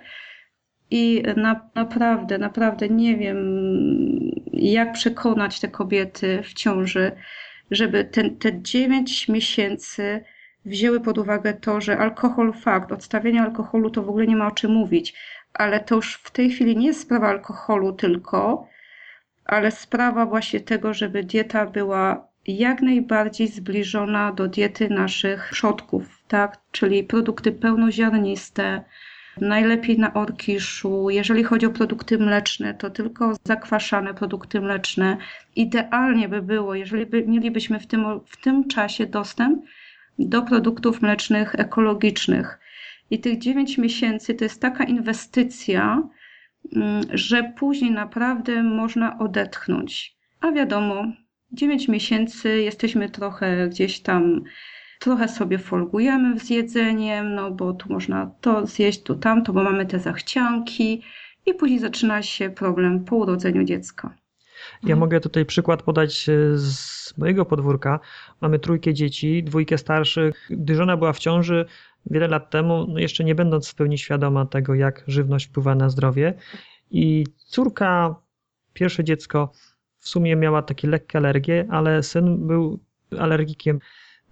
I na, naprawdę, naprawdę nie wiem, jak przekonać te kobiety w ciąży, żeby ten, te 9 miesięcy wzięły pod uwagę to, że alkohol, fakt, odstawienie alkoholu to w ogóle nie ma o czym mówić, ale to już w tej chwili nie jest sprawa alkoholu tylko, ale sprawa właśnie tego, żeby dieta była jak najbardziej zbliżona do diety naszych przodków, tak? Czyli produkty pełnoziarniste, najlepiej na orkiszu. Jeżeli chodzi o produkty mleczne, to tylko zakwaszane produkty mleczne. Idealnie by było, jeżeli by, mielibyśmy w tym, w tym czasie dostęp do produktów mlecznych ekologicznych. I tych 9 miesięcy to jest taka inwestycja, mm, że później naprawdę można odetchnąć. A wiadomo, 9 miesięcy jesteśmy trochę gdzieś tam, trochę sobie folgujemy z jedzeniem, no bo tu można to zjeść, tu tamto, bo mamy te zachcianki i później zaczyna się problem po urodzeniu dziecka. Ja mogę tutaj przykład podać e, z mojego podwórka. Mamy trójkę dzieci, dwójkę starszych. Gdy żona była w ciąży wiele lat temu, no jeszcze nie będąc w pełni świadoma tego, jak żywność wpływa na zdrowie, i córka, pierwsze dziecko, w sumie miała takie lekkie alergie, ale syn był alergikiem.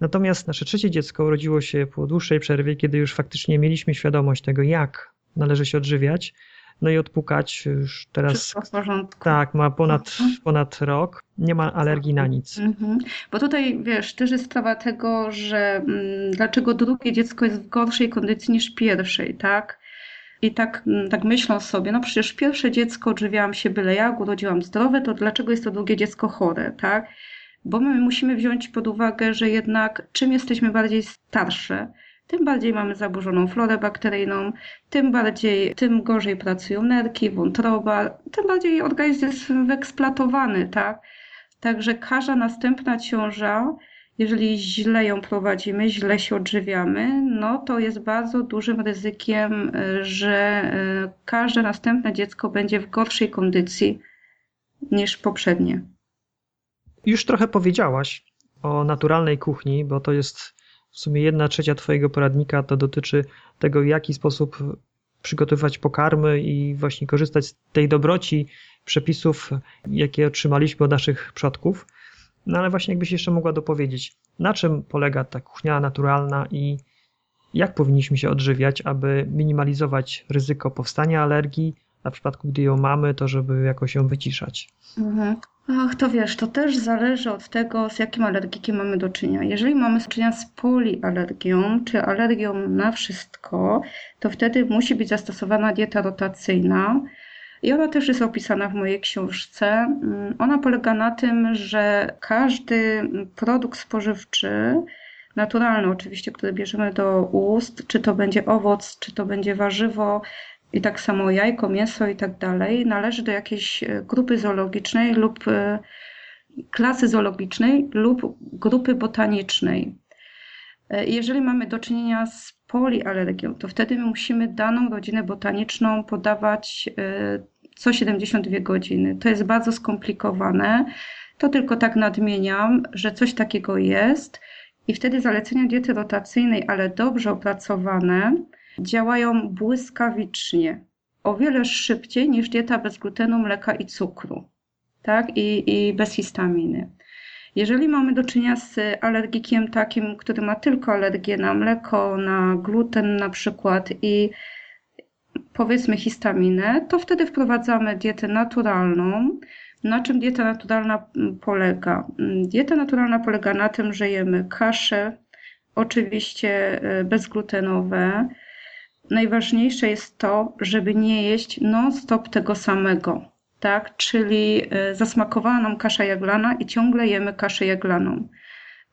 Natomiast nasze trzecie dziecko urodziło się po dłuższej przerwie, kiedy już faktycznie mieliśmy świadomość tego, jak należy się odżywiać no i odpukać już teraz. Wszystko w porządku. Tak, ma ponad, Mhm. ponad rok, nie ma alergii na nic. Mhm. Bo tutaj wiesz, też jest sprawa tego, że mm, dlaczego drugie dziecko jest w gorszej kondycji niż pierwszej, tak? I tak, mm, tak myślą sobie, no przecież pierwsze dziecko odżywiałam się byle jak, urodziłam zdrowe, to dlaczego jest to drugie dziecko chore, tak? Bo my musimy wziąć pod uwagę, że jednak czym jesteśmy bardziej starsze, tym bardziej mamy zaburzoną florę bakteryjną, tym bardziej, tym gorzej pracują nerki, wątroba, tym bardziej organizm jest wyeksploatowany, tak? Także każda następna ciąża, jeżeli źle ją prowadzimy, źle się odżywiamy, no to jest bardzo dużym ryzykiem, że y, każde następne dziecko będzie w gorszej kondycji niż poprzednie. Już trochę powiedziałaś o naturalnej kuchni, bo to jest w sumie jedna trzecia Twojego poradnika to dotyczy tego, w jaki sposób przygotowywać pokarmy i właśnie korzystać z tej dobroci przepisów, jakie otrzymaliśmy od naszych przodków. No ale właśnie jakbyś jeszcze mogła dopowiedzieć, na czym polega ta kuchnia naturalna i jak powinniśmy się odżywiać, aby minimalizować ryzyko powstania alergii, a w przypadku, gdy ją mamy, to żeby jakoś ją wyciszać. Mhm. Ach, to wiesz, to też zależy od tego, z jakim alergikiem mamy do czynienia. Jeżeli mamy do czynienia z polialergią, czy alergią na wszystko, to wtedy musi być zastosowana dieta rotacyjna. I ona też jest opisana w mojej książce. Mm, ona polega na tym, że każdy produkt spożywczy, naturalny oczywiście, który bierzemy do ust, czy to będzie owoc, czy to będzie warzywo, i tak samo jajko, mięso i tak dalej, należy do jakiejś e, grupy zoologicznej lub e, klasy zoologicznej lub grupy botanicznej. E, jeżeli mamy do czynienia z polialergią, to wtedy my musimy daną rodzinę botaniczną podawać co 72 godziny. To jest bardzo skomplikowane. To tylko tak nadmieniam, że coś takiego jest i wtedy zalecenia diety rotacyjnej, ale dobrze opracowane, działają błyskawicznie, o wiele szybciej niż dieta bez glutenu, mleka i cukru, tak? I, i bez histaminy. Jeżeli mamy do czynienia z alergikiem takim, który ma tylko alergię na mleko, na gluten na przykład i powiedzmy histaminę, to wtedy wprowadzamy dietę naturalną. Na czym dieta naturalna polega? Dieta naturalna polega na tym, że jemy kasze, oczywiście e, bezglutenowe, najważniejsze jest to, żeby nie jeść non-stop tego samego, tak? Czyli e, zasmakowała nam kasza jaglana i ciągle jemy kaszę jaglaną.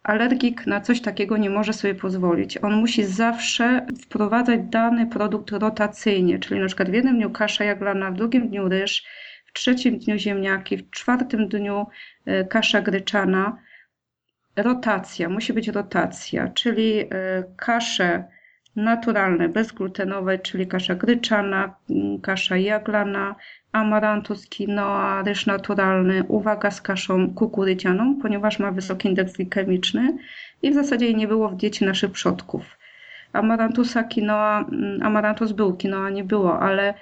Alergik na coś takiego nie może sobie pozwolić. On musi zawsze wprowadzać dany produkt rotacyjnie, czyli na przykład w jednym dniu kasza jaglana, w drugim dniu ryż, w trzecim dniu ziemniaki, w czwartym dniu e, kasza gryczana. Rotacja, musi być rotacja, czyli e, kaszę naturalne, bezglutenowe, czyli kasza gryczana, mm, kasza jaglana, amarantus, quinoa, ryż naturalny, uwaga z kaszą kukurydzianą, ponieważ ma wysoki indeks glikemiczny i w zasadzie jej nie było w diecie naszych przodków. Amarantusa, quinoa, mm, amarantus był, quinoa nie było, ale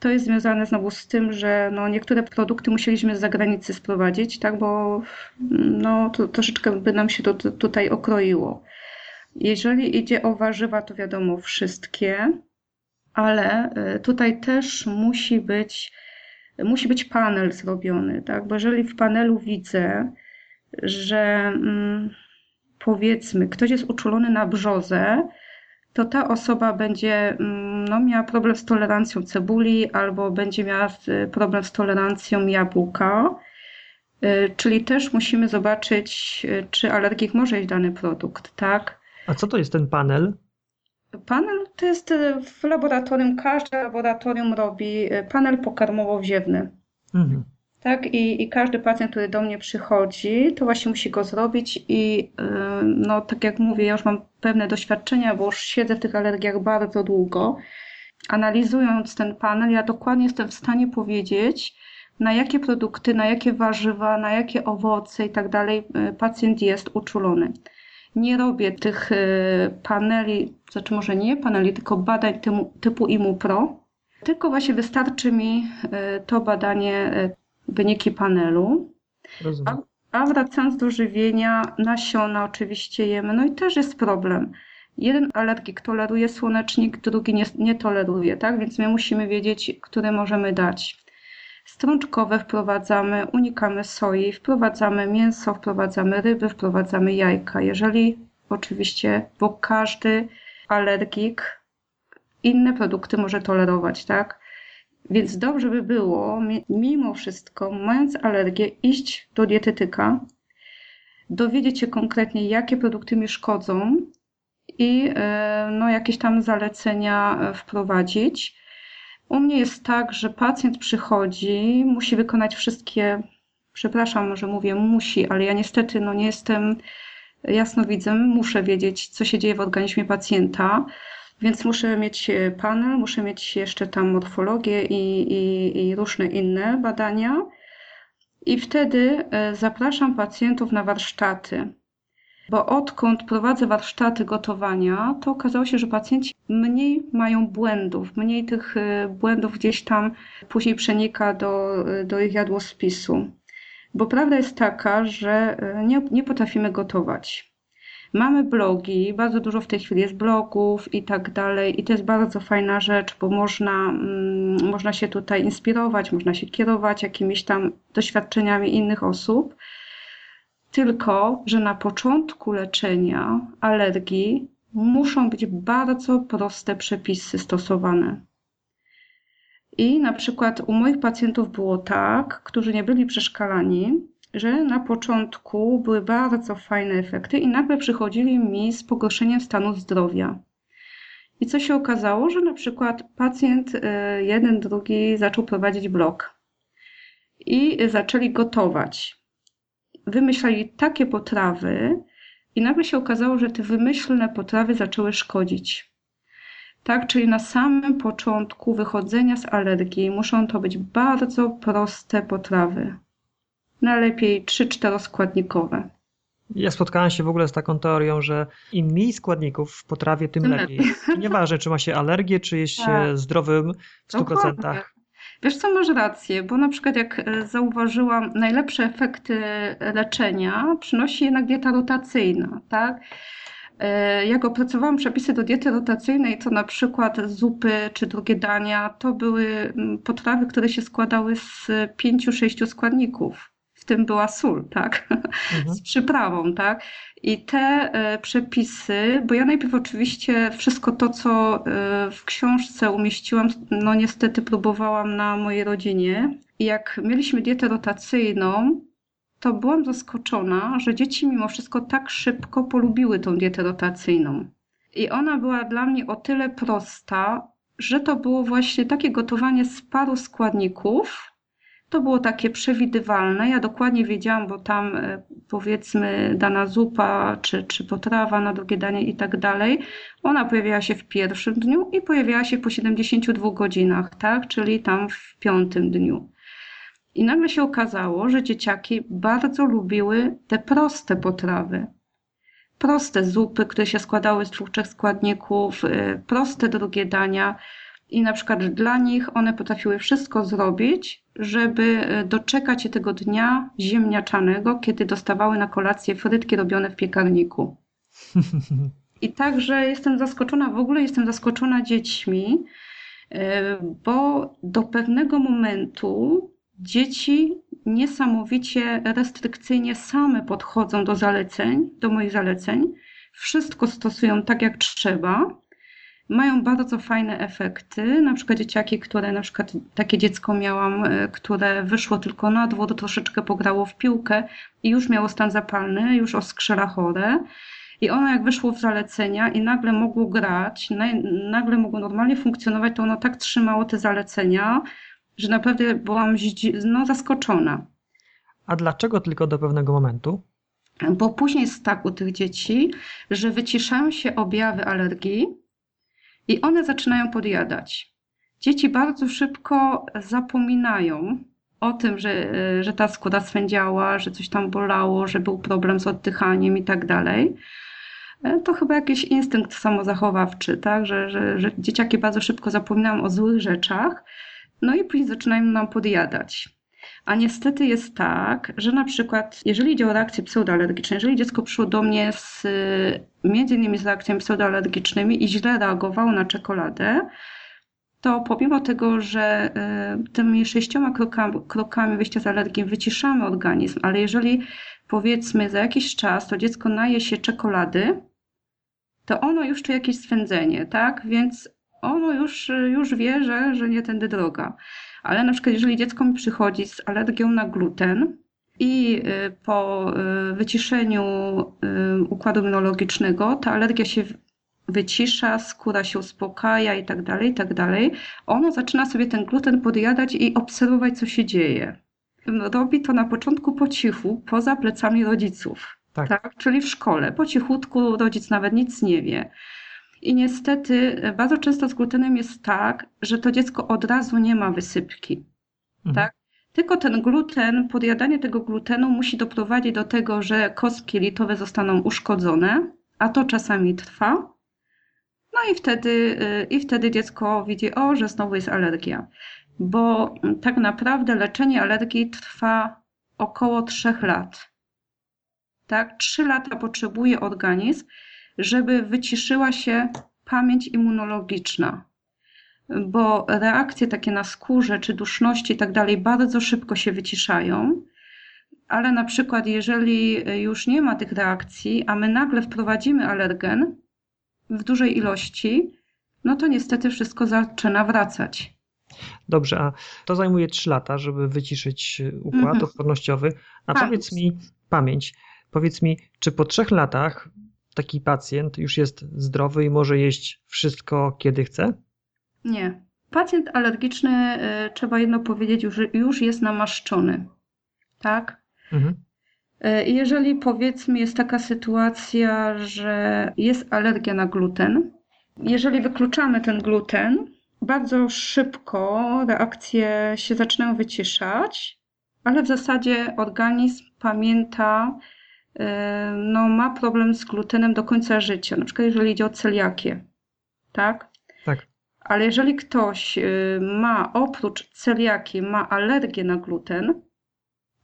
to jest związane znowu z tym, że no niektóre produkty musieliśmy z zagranicy sprowadzić, tak, bo mm, no, to, troszeczkę by nam się to tutaj okroiło. Jeżeli idzie o warzywa, to wiadomo wszystkie, ale y, tutaj też musi być, musi być panel zrobiony, tak? Bo jeżeli w panelu widzę, że mm, powiedzmy ktoś jest uczulony na brzozę, to ta osoba będzie mm, no, miała problem z tolerancją cebuli albo będzie miała y, problem z tolerancją jabłka. Y, czyli też musimy zobaczyć, czy alergik może jeść dany produkt, tak? A co to jest ten panel? Panel to jest e, w laboratorium, każde laboratorium robi e, panel pokarmowo-wziewny. Mhm. Tak, i, i każdy pacjent, który do mnie przychodzi, to właśnie musi go zrobić i e, no tak jak mówię, ja już mam pewne doświadczenia, bo już siedzę w tych alergiach bardzo długo. Analizując ten panel, ja dokładnie jestem w stanie powiedzieć, na jakie produkty, na jakie warzywa, na jakie owoce i tak dalej pacjent jest uczulony nie robię tych y, paneli, znaczy może nie paneli, tylko badań typu, typu IMU-PRO, tylko właśnie wystarczy mi y, to badanie, y, wyniki panelu. A, a wracając do żywienia, nasiona oczywiście jemy, no i też jest problem. Jeden alergik toleruje słonecznik, drugi nie, nie toleruje, tak? Więc my musimy wiedzieć, które możemy dać. Strączkowe wprowadzamy, unikamy soi, wprowadzamy mięso, wprowadzamy ryby, wprowadzamy jajka. Jeżeli oczywiście, bo każdy alergik inne produkty może tolerować, tak? Więc dobrze by było, mimo wszystko, mając alergię, iść do dietetyka, dowiedzieć się konkretnie, jakie produkty mi szkodzą i e, no, jakieś tam zalecenia e, wprowadzić. U mnie jest tak, że pacjent przychodzi, musi wykonać wszystkie, przepraszam, że mówię musi, ale ja niestety no, nie jestem jasnowidzem, muszę wiedzieć, co się dzieje w organizmie pacjenta. Więc muszę mieć panel, muszę mieć jeszcze tam morfologię i, i, i różne inne badania. I wtedy e, zapraszam pacjentów na warsztaty bo odkąd prowadzę warsztaty gotowania, to okazało się, że pacjenci mniej mają błędów, mniej tych y, błędów gdzieś tam później przenika do, y, do ich jadłospisu. Bo prawda jest taka, że y, nie, nie potrafimy gotować. Mamy blogi, bardzo dużo w tej chwili jest blogów i tak dalej, i to jest bardzo fajna rzecz, bo można, mm, można się tutaj inspirować, można się kierować jakimiś tam doświadczeniami innych osób. Tylko, że na początku leczenia alergii muszą być bardzo proste przepisy stosowane. I na przykład u moich pacjentów było tak, którzy nie byli przeszkalani, że na początku były bardzo fajne efekty i nagle przychodzili mi z pogorszeniem stanu zdrowia. I co się okazało, że na przykład pacjent y, jeden, drugi zaczął prowadzić blog i zaczęli gotować. Wymyślali takie potrawy, i nagle się okazało, że te wymyślne potrawy zaczęły szkodzić. Tak, czyli na samym początku wychodzenia z alergii muszą to być bardzo proste potrawy. Najlepiej 3-4 składnikowe. Ja spotkałem się w ogóle z taką teorią, że im mniej składników w potrawie, tym, lepiej. Nieważne, czy ma się alergię, czy jest tak. się zdrowym w 100%. Dokładnie. Wiesz co, masz rację, bo na przykład jak e, zauważyłam, najlepsze efekty leczenia przynosi jednak dieta rotacyjna, tak? E, jak opracowałam przepisy do diety rotacyjnej, to na przykład zupy czy drugie dania to były potrawy, które się składały z pięciu, sześciu składników w tym była sól, tak? *laughs* Mhm. Z przyprawą, tak? I te e, przepisy, bo ja najpierw oczywiście wszystko to, co e, w książce umieściłam, no niestety próbowałam na mojej rodzinie. I jak mieliśmy dietę rotacyjną, to byłam zaskoczona, że dzieci mimo wszystko tak szybko polubiły tą dietę rotacyjną. I ona była dla mnie o tyle prosta, że to było właśnie takie gotowanie z paru składników, to było takie przewidywalne. Ja dokładnie wiedziałam, bo tam e, powiedzmy dana zupa czy, czy potrawa na drugie danie i tak dalej, ona pojawiała się w pierwszym dniu i pojawiała się po 72 godzinach, tak? czyli tam w piątym dniu. I nagle się okazało, że dzieciaki bardzo lubiły te proste potrawy. Proste zupy, które się składały z dwóch, trzech składników, e, proste drugie dania. I na przykład dla nich one potrafiły wszystko zrobić, żeby e, doczekać się tego dnia ziemniaczanego, kiedy dostawały na kolację frytki robione w piekarniku. I także jestem zaskoczona, w ogóle jestem zaskoczona dziećmi, e, bo do pewnego momentu dzieci niesamowicie restrykcyjnie same podchodzą do zaleceń, do moich zaleceń. Wszystko stosują tak jak trzeba mają bardzo fajne efekty. Na przykład dzieciaki, które na przykład takie dziecko miałam, e, które wyszło tylko na dwór, troszeczkę pograło w piłkę i już miało stan zapalny, już oskrzela chore. I ono jak wyszło w zalecenia i nagle mogło grać, nagle mogło normalnie funkcjonować, to ono tak trzymało te zalecenia, że naprawdę byłam no, zaskoczona. A dlaczego tylko do pewnego momentu? Bo później jest tak u tych dzieci, że wyciszają się objawy alergii, i one zaczynają podjadać. Dzieci bardzo szybko zapominają o tym, że, że ta skóra swędziała, że coś tam bolało, że był problem z oddychaniem i tak dalej. E, to chyba jakiś instynkt samozachowawczy, tak? że, że, że dzieciaki bardzo szybko zapominają o złych rzeczach, no i później zaczynają nam podjadać. A niestety jest tak, że na przykład, jeżeli idzie o reakcje pseudoalergiczne, jeżeli dziecko przyszło do mnie z, między innymi z reakcjami pseudoalergicznymi i źle reagowało na czekoladę, to pomimo tego, że y, tymi sześcioma krokami, krokami wyjścia z alergii wyciszamy organizm, ale jeżeli powiedzmy za jakiś czas to dziecko naje się czekolady, to ono już czuje jakieś swędzenie, tak? Więc ono już, już wie, że, że nie tędy droga. Ale na przykład, jeżeli dziecko mi przychodzi z alergią na gluten i y, po y, wyciszeniu y, układu immunologicznego ta alergia się wycisza, skóra się uspokaja i tak dalej, i tak dalej, ono zaczyna sobie ten gluten podjadać i obserwować, co się dzieje. Robi to na początku po cichu, poza plecami rodziców. Tak. tak. Czyli w szkole. Po cichutku rodzic nawet nic nie wie. I niestety e, bardzo często z glutenem jest tak, że to dziecko od razu nie ma wysypki. Mhm. Tak? Tylko ten gluten, podjadanie tego glutenu musi doprowadzić do tego, że kostki litowe zostaną uszkodzone, a to czasami trwa. No i wtedy, e, i wtedy dziecko widzi, o, że znowu jest alergia. Bo tak naprawdę leczenie alergii trwa około 3 lat tak? Trzy lata potrzebuje organizm, żeby wyciszyła się pamięć immunologiczna, bo reakcje takie na skórze czy duszności i tak dalej bardzo szybko się wyciszają, ale na przykład jeżeli już nie ma tych reakcji, a my nagle wprowadzimy alergen w dużej ilości, no to niestety wszystko zaczyna wracać. Dobrze, a to zajmuje 3 lata, żeby wyciszyć układ mhm. odpornościowy. A tak. powiedz mi, pamięć, powiedz mi, czy po trzech latach taki pacjent już jest zdrowy i może jeść wszystko, kiedy chce? Nie. Pacjent alergiczny, y, trzeba jedno powiedzieć, już, już jest namaszczony. Tak? Mhm. Y, jeżeli powiedzmy jest taka sytuacja, że jest alergia na gluten, jeżeli wykluczamy ten gluten, bardzo szybko reakcje się zaczynają wyciszać, ale w zasadzie organizm pamięta, no, ma problem z glutenem do końca życia, na przykład jeżeli idzie o celiakię, tak? Tak. Ale jeżeli ktoś e, ma oprócz celiaki, ma alergię na gluten,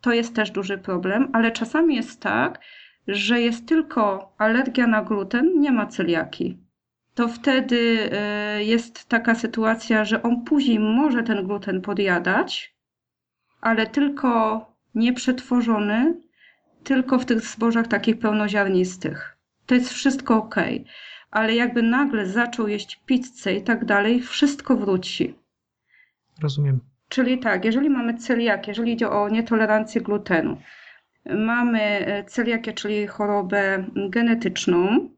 to jest też duży problem, ale czasami jest tak, że jest tylko alergia na gluten, nie ma celiaki to wtedy e, jest taka sytuacja, że on później może ten gluten podjadać, ale tylko nieprzetworzony, tylko w tych zbożach takich pełnoziarnistych. To jest wszystko ok, ale jakby nagle zaczął jeść pizzę i tak dalej, wszystko wróci. Rozumiem. Czyli tak, jeżeli mamy celiakię, jeżeli idzie o nietolerancję glutenu, mamy e, celiakię, czyli chorobę genetyczną,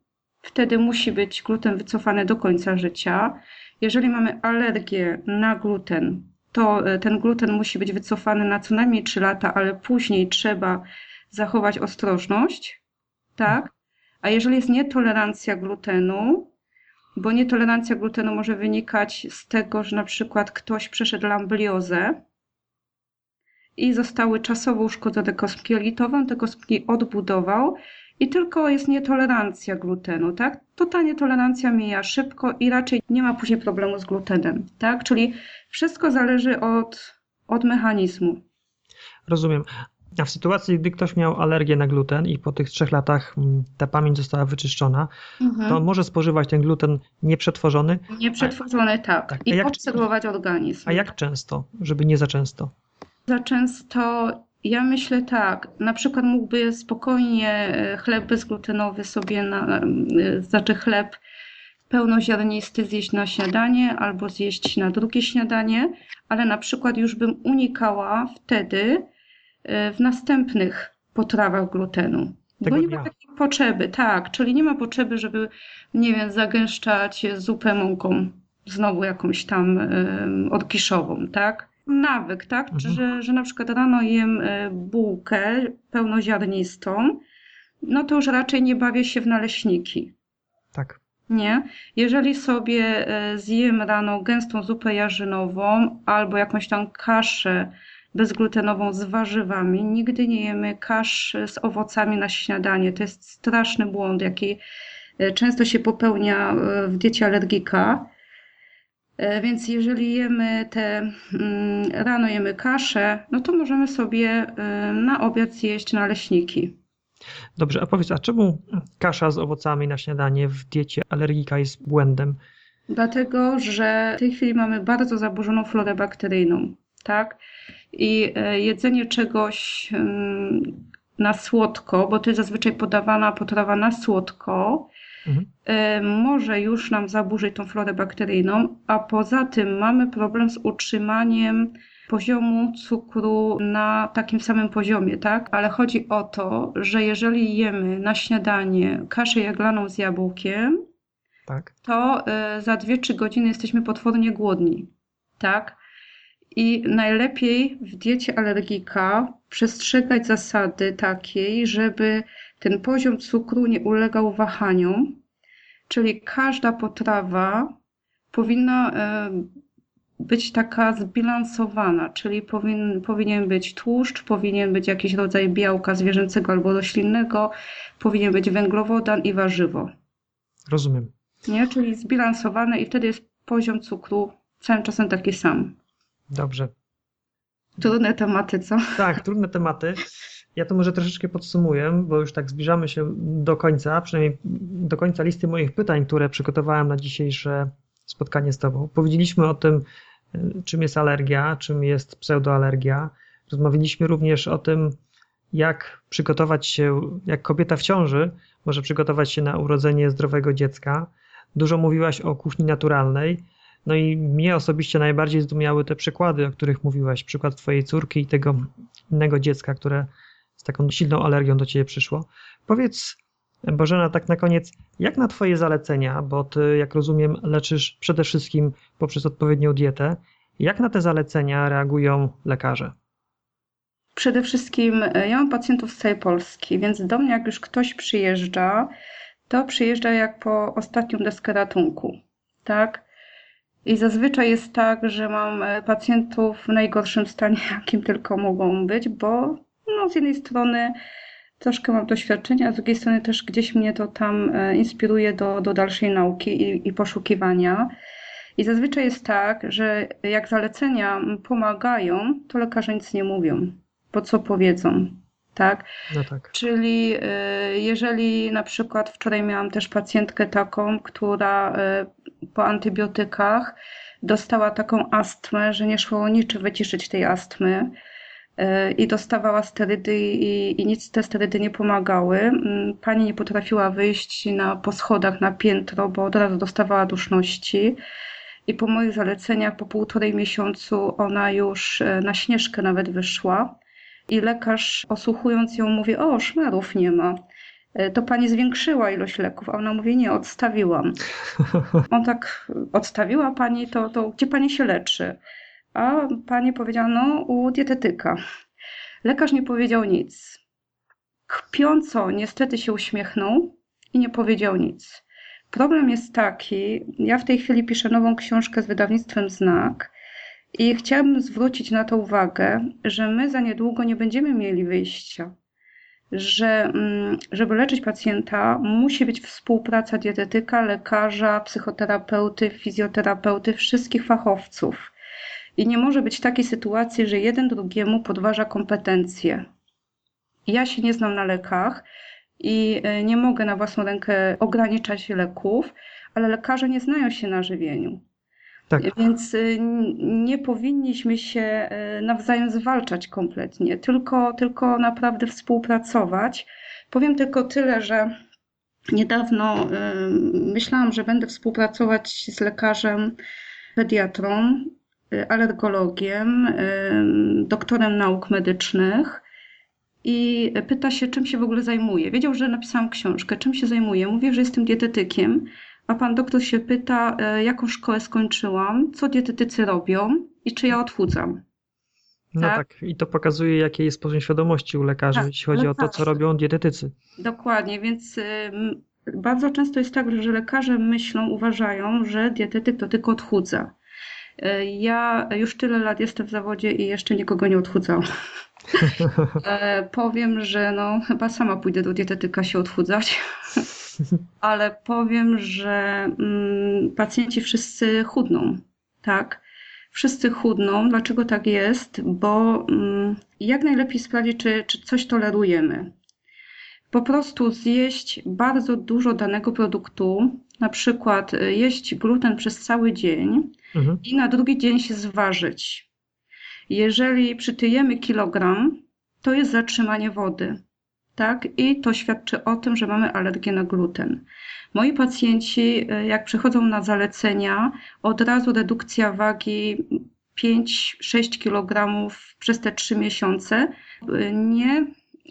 wtedy musi być gluten wycofany do końca życia. Jeżeli mamy alergię na gluten, to e, ten gluten musi być wycofany na co najmniej 3 lata, ale później trzeba zachować ostrożność, tak? A jeżeli jest nietolerancja glutenu, bo nietolerancja glutenu może wynikać z tego, że na przykład ktoś przeszedł lambliozę i zostały czasowo uszkodzone kostki jelitowe, on te kostki odbudował i tylko jest nietolerancja glutenu, tak? To ta nietolerancja mija szybko i raczej nie ma później problemu z glutenem, tak? Czyli wszystko zależy od, od mechanizmu. Rozumiem. A w sytuacji, gdy ktoś miał alergię na gluten i po tych trzech latach mm, ta pamięć została wyczyszczona, mhm. to może spożywać ten gluten nieprzetworzony? Nieprzetworzony, tak. tak. I jak, obserwować organizm. A jak często, żeby nie za często? Za często ja myślę tak, na przykład mógłby spokojnie e, chleb bezglutenowy sobie, na, e, znaczy chleb pełnoziarnisty zjeść na śniadanie albo zjeść na drugie śniadanie, ale na przykład już bym unikała wtedy w następnych potrawach glutenu. Tego bo nie ma takiej potrzeby, tak, czyli nie ma potrzeby, żeby, nie wiem, zagęszczać zupę mąką, znowu jakąś tam odkiszową, tak? nawyk, tak? Mhm. Że, że na przykład rano jem e, bułkę pełnoziarnistą, no to już raczej nie bawię się w naleśniki. Tak. Nie? Jeżeli sobie e, zjem rano gęstą zupę jarzynową albo jakąś tam kaszę bezglutenową z warzywami, nigdy nie jemy kasz z owocami na śniadanie. To jest straszny błąd, jaki e, często się popełnia w diecie alergika E, więc jeżeli jemy te, mm, rano jemy kaszę, no to możemy sobie e, na obiad zjeść naleśniki. Dobrze, a powiedz, a czemu kasza z owocami na śniadanie w diecie alergika jest błędem? Dlatego, że w tej chwili mamy bardzo zaburzoną florę bakteryjną, tak? I e, jedzenie czegoś mm, na słodko, bo to jest zazwyczaj podawana potrawa na słodko, mhm. E, może już nam zaburzyć tą florę bakteryjną, a poza tym mamy problem z utrzymaniem poziomu cukru na takim samym poziomie, tak? Ale chodzi o to, że jeżeli jemy na śniadanie kaszę jaglaną z jabłkiem, tak. to e, za 2-3 godziny jesteśmy potwornie głodni, tak? I najlepiej w diecie alergika przestrzegać zasady takiej, żeby ten poziom cukru nie ulegał wahaniom, czyli każda potrawa powinna e, być taka zbilansowana, czyli powin, powinien być tłuszcz, powinien być jakiś rodzaj białka zwierzęcego albo roślinnego, powinien być węglowodan i warzywo. Rozumiem. Nie? Czyli zbilansowane i wtedy jest poziom cukru całym czasem taki sam. Dobrze. Trudne tematy, co? Tak, trudne tematy. Ja to może troszeczkę podsumuję, bo już tak zbliżamy się do końca, przynajmniej do końca listy moich pytań, które przygotowałem na dzisiejsze spotkanie z Tobą. Powiedzieliśmy o tym, czym jest alergia, czym jest pseudoalergia. Rozmawialiśmy również o tym, jak przygotować się, jak kobieta w ciąży może przygotować się na urodzenie zdrowego dziecka. Dużo mówiłaś o kuchni naturalnej. No i mnie osobiście najbardziej zdumiały te przykłady, o których mówiłaś. Przykład twojej córki i tego innego dziecka, które z taką silną alergią do ciebie przyszło. Powiedz, Bożena, tak na koniec, jak na twoje zalecenia, bo ty, jak rozumiem, leczysz przede wszystkim poprzez odpowiednią dietę, jak na te zalecenia reagują lekarze? Przede wszystkim e, ja mam pacjentów z całej Polski, więc do mnie jak już ktoś przyjeżdża, to przyjeżdża jak po ostatnią deskę ratunku, tak? I zazwyczaj jest tak, że mam e, pacjentów w najgorszym stanie, *laughs* jakim tylko mogą być, bo no, z jednej strony troszkę mam doświadczenia, a z drugiej strony też gdzieś mnie to tam e, inspiruje do, do dalszej nauki i, i poszukiwania. I zazwyczaj jest tak, że jak zalecenia pomagają, to lekarze nic nie mówią po co powiedzą. Tak? No tak. Czyli y, jeżeli na przykład wczoraj miałam też pacjentkę taką, która y, po antybiotykach dostała taką astmę, że nie szło niczym wyciszyć tej astmy y, i dostawała sterydy i, i nic te sterydy nie pomagały. Pani nie potrafiła wyjść na, po schodach na piętro, bo od razu dostawała duszności. I po moich zaleceniach po półtorej miesiącu ona już na śnieżkę nawet wyszła i lekarz osłuchując ją mówi, o szmerów nie ma. E, to pani zwiększyła ilość leków, a ona mówi, nie, odstawiłam. *laughs* On tak, odstawiła pani, to, to gdzie pani się leczy? A pani powiedziała, no u dietetyka. Lekarz nie powiedział nic. Kpiąco niestety się uśmiechnął i nie powiedział nic. Problem jest taki, ja w tej chwili piszę nową książkę z wydawnictwem Znak i chciałabym zwrócić na to uwagę, że my za niedługo nie będziemy mieli wyjścia. Że, mm, żeby leczyć pacjenta, musi być współpraca dietetyka, lekarza, psychoterapeuty, fizjoterapeuty, wszystkich fachowców. I nie może być takiej sytuacji, że jeden drugiemu podważa kompetencje. Ja się nie znam na lekach i e, nie mogę na własną rękę ograniczać leków, ale lekarze nie znają się na żywieniu. Tak. Więc y, nie powinniśmy się y, nawzajem zwalczać kompletnie, tylko, tylko naprawdę współpracować. Powiem tylko tyle, że niedawno y, myślałam, że będę współpracować z lekarzem pediatrą, alergologiem, doktorem nauk medycznych i pyta się, czym się w ogóle zajmuje. Wiedział, że napisałam książkę, czym się zajmuję. Mówię, że jestem dietetykiem, a pan doktor się pyta, e, jaką szkołę skończyłam, co dietetycy robią i czy ja odchudzam. No tak? tak, i to pokazuje, jaki jest poziom świadomości u lekarzy, tak, jeśli chodzi o to, co robią dietetycy. Dokładnie, więc bardzo często jest tak, że lekarze myślą, uważają, że dietetyk to tylko odchudza. E, ja już tyle lat jestem w zawodzie i jeszcze nikogo nie odchudzałam. *laughs* E, powiem, że no, chyba sama pójdę do dietetyka się odchudzać ale powiem, że mm, pacjenci wszyscy chudną, tak? Wszyscy chudną. Dlaczego tak jest? Bo mm, jak najlepiej sprawdzić, czy, czy coś tolerujemy. Po prostu zjeść bardzo dużo danego produktu, na przykład y, jeść gluten przez cały dzień mhm. i na drugi dzień się zważyć. Jeżeli przytyjemy kilogram, to jest zatrzymanie wody tak? I to świadczy o tym, że mamy alergię na gluten. Moi pacjenci, e, jak przychodzą na zalecenia, od razu redukcja wagi 5-6 kg przez te 3 miesiące, e, nie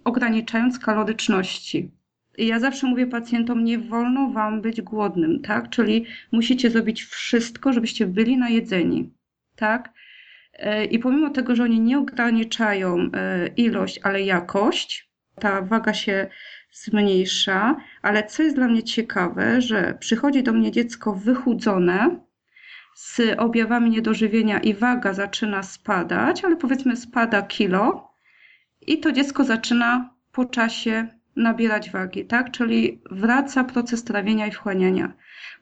ograniczając kaloryczności. Ja zawsze mówię pacjentom, nie wolno wam być głodnym, tak? Czyli musicie zrobić wszystko, żebyście byli najedzeni, tak? E, I pomimo tego, że oni nie ograniczają ilość, ale jakość, ta waga się zmniejsza, ale co jest dla mnie ciekawe, że przychodzi do mnie dziecko wychudzone z objawami niedożywienia i waga zaczyna spadać, ale powiedzmy spada kilo i to dziecko zaczyna po czasie nabierać wagi, tak? Czyli wraca proces trawienia i wchłaniania.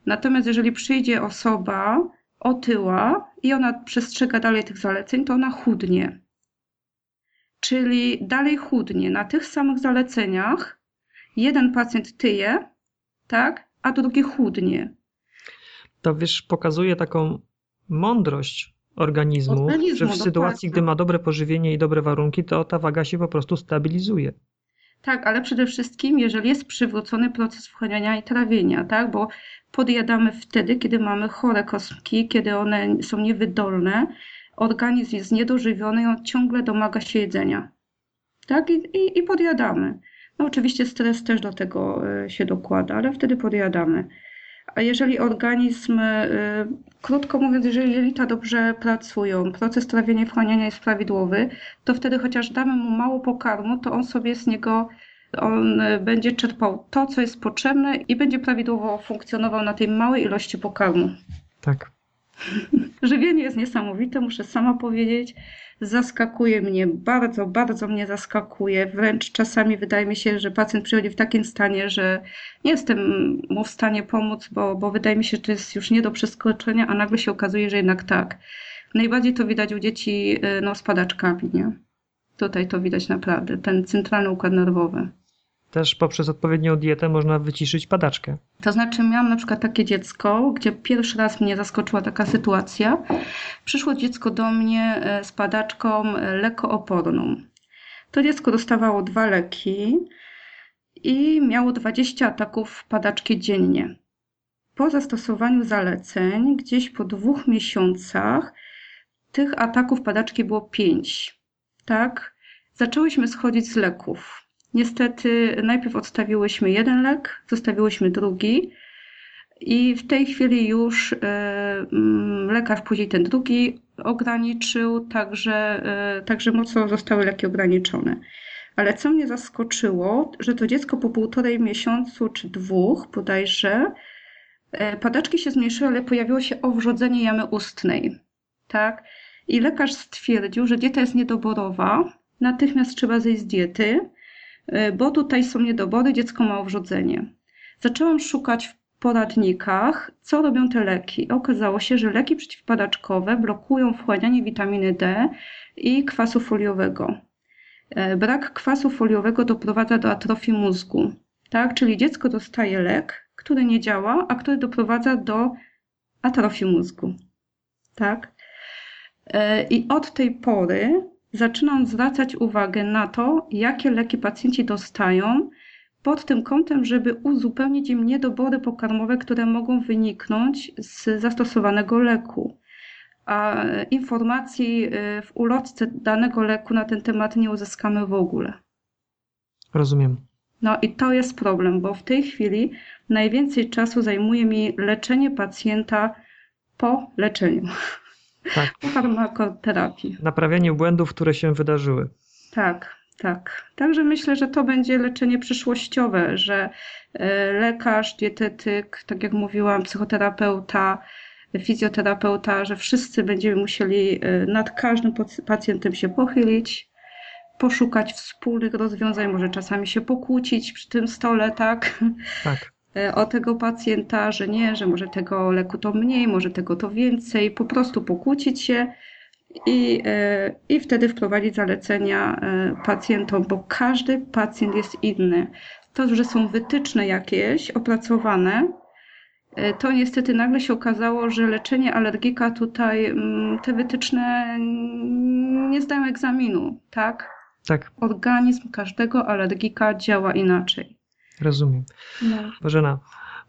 Natomiast jeżeli przyjdzie osoba otyła i ona przestrzega dalej tych zaleceń, to ona chudnie. Czyli dalej chudnie na tych samych zaleceniach. Jeden pacjent tyje, tak, a drugi chudnie. To wiesz, pokazuje taką mądrość organizmu, organizmu że w sytuacji, gdy ma dobre pożywienie i dobre warunki, to ta waga się po prostu stabilizuje. Tak, ale przede wszystkim, jeżeli jest przywrócony proces wchłaniania i trawienia, tak, bo podjadamy wtedy, kiedy mamy chore kostki, kiedy one są niewydolne, organizm jest niedożywiony i on ciągle domaga się jedzenia. Tak, i, i, i podjadamy. No oczywiście stres też do tego e, się dokłada, ale wtedy podjadamy. A jeżeli organizm, y, krótko mówiąc, jeżeli jelita dobrze pracują, proces trawienia i wchłaniania jest prawidłowy, to wtedy chociaż damy mu mało pokarmu, to on sobie z niego on będzie czerpał to, co jest potrzebne i będzie prawidłowo funkcjonował na tej małej ilości pokarmu. Tak. Żywienie jest niesamowite, muszę sama powiedzieć zaskakuje mnie, bardzo, bardzo mnie zaskakuje. Wręcz czasami wydaje mi się, że pacjent przychodzi w takim stanie, że nie jestem mu w stanie pomóc, bo, bo wydaje mi się, że to jest już nie do przeskoczenia, a nagle się okazuje, że jednak tak. Najbardziej to widać u dzieci y, no, z padaczkami, nie? Tutaj to widać naprawdę, ten centralny układ nerwowy. Też poprzez odpowiednią dietę można wyciszyć padaczkę. To znaczy, miałam na przykład takie dziecko, gdzie pierwszy raz mnie zaskoczyła taka sytuacja. Przyszło dziecko do mnie e, z padaczką e, lekooporną. To dziecko dostawało dwa leki i miało 20 ataków padaczki dziennie. Po zastosowaniu zaleceń, gdzieś po dwóch miesiącach, tych ataków padaczki było pięć. Tak? Zaczęłyśmy schodzić z leków Niestety najpierw odstawiłyśmy jeden lek, zostawiłyśmy drugi i w tej chwili już e, mm, lekarz później ten drugi ograniczył, także, e, także mocno zostały leki ograniczone. Ale co mnie zaskoczyło, że to dziecko po półtorej miesiącu czy dwóch bodajże e, padaczki się zmniejszyły, ale pojawiło się owrzodzenie jamy ustnej. Tak? I lekarz stwierdził, że dieta jest niedoborowa, natychmiast trzeba zejść z diety bo tutaj są niedobory, dziecko ma owrzodzenie. Zaczęłam szukać w poradnikach, co robią te leki. Okazało się, że leki przeciwpadaczkowe blokują wchłanianie witaminy D i kwasu foliowego. E, brak kwasu foliowego doprowadza do atrofii mózgu. Tak? Czyli dziecko dostaje lek, który nie działa, a który doprowadza do atrofii mózgu. Tak? E, I od tej pory zaczynam zwracać uwagę na to, jakie leki pacjenci dostają, pod tym kątem, żeby uzupełnić im niedobory pokarmowe, które mogą wyniknąć z zastosowanego leku. A informacji y, w ulotce danego leku na ten temat nie uzyskamy w ogóle. Rozumiem. No i to jest problem, bo w tej chwili najwięcej czasu zajmuje mi leczenie pacjenta po leczeniu *laughs* tak. *laughs* farmakoterapii. Naprawianie błędów, które się wydarzyły. Tak, tak. Także myślę, że to będzie leczenie przyszłościowe, że e, lekarz, dietetyk, tak jak mówiłam, psychoterapeuta, fizjoterapeuta, że wszyscy będziemy musieli e, nad każdym pacjentem się pochylić, poszukać wspólnych rozwiązań, może czasami się pokłócić przy tym stole, tak? Tak. E, o tego pacjenta, że nie, że może tego leku to mniej, może tego to więcej, po prostu pokłócić się i, e, i wtedy wprowadzić zalecenia e, pacjentom, bo każdy pacjent jest inny. To, że są wytyczne jakieś opracowane, to niestety nagle się okazało, że leczenie alergika tutaj, mm, te wytyczne nie zdają egzaminu, tak? Tak. Organizm każdego alergika działa inaczej. Rozumiem. No. Bożena,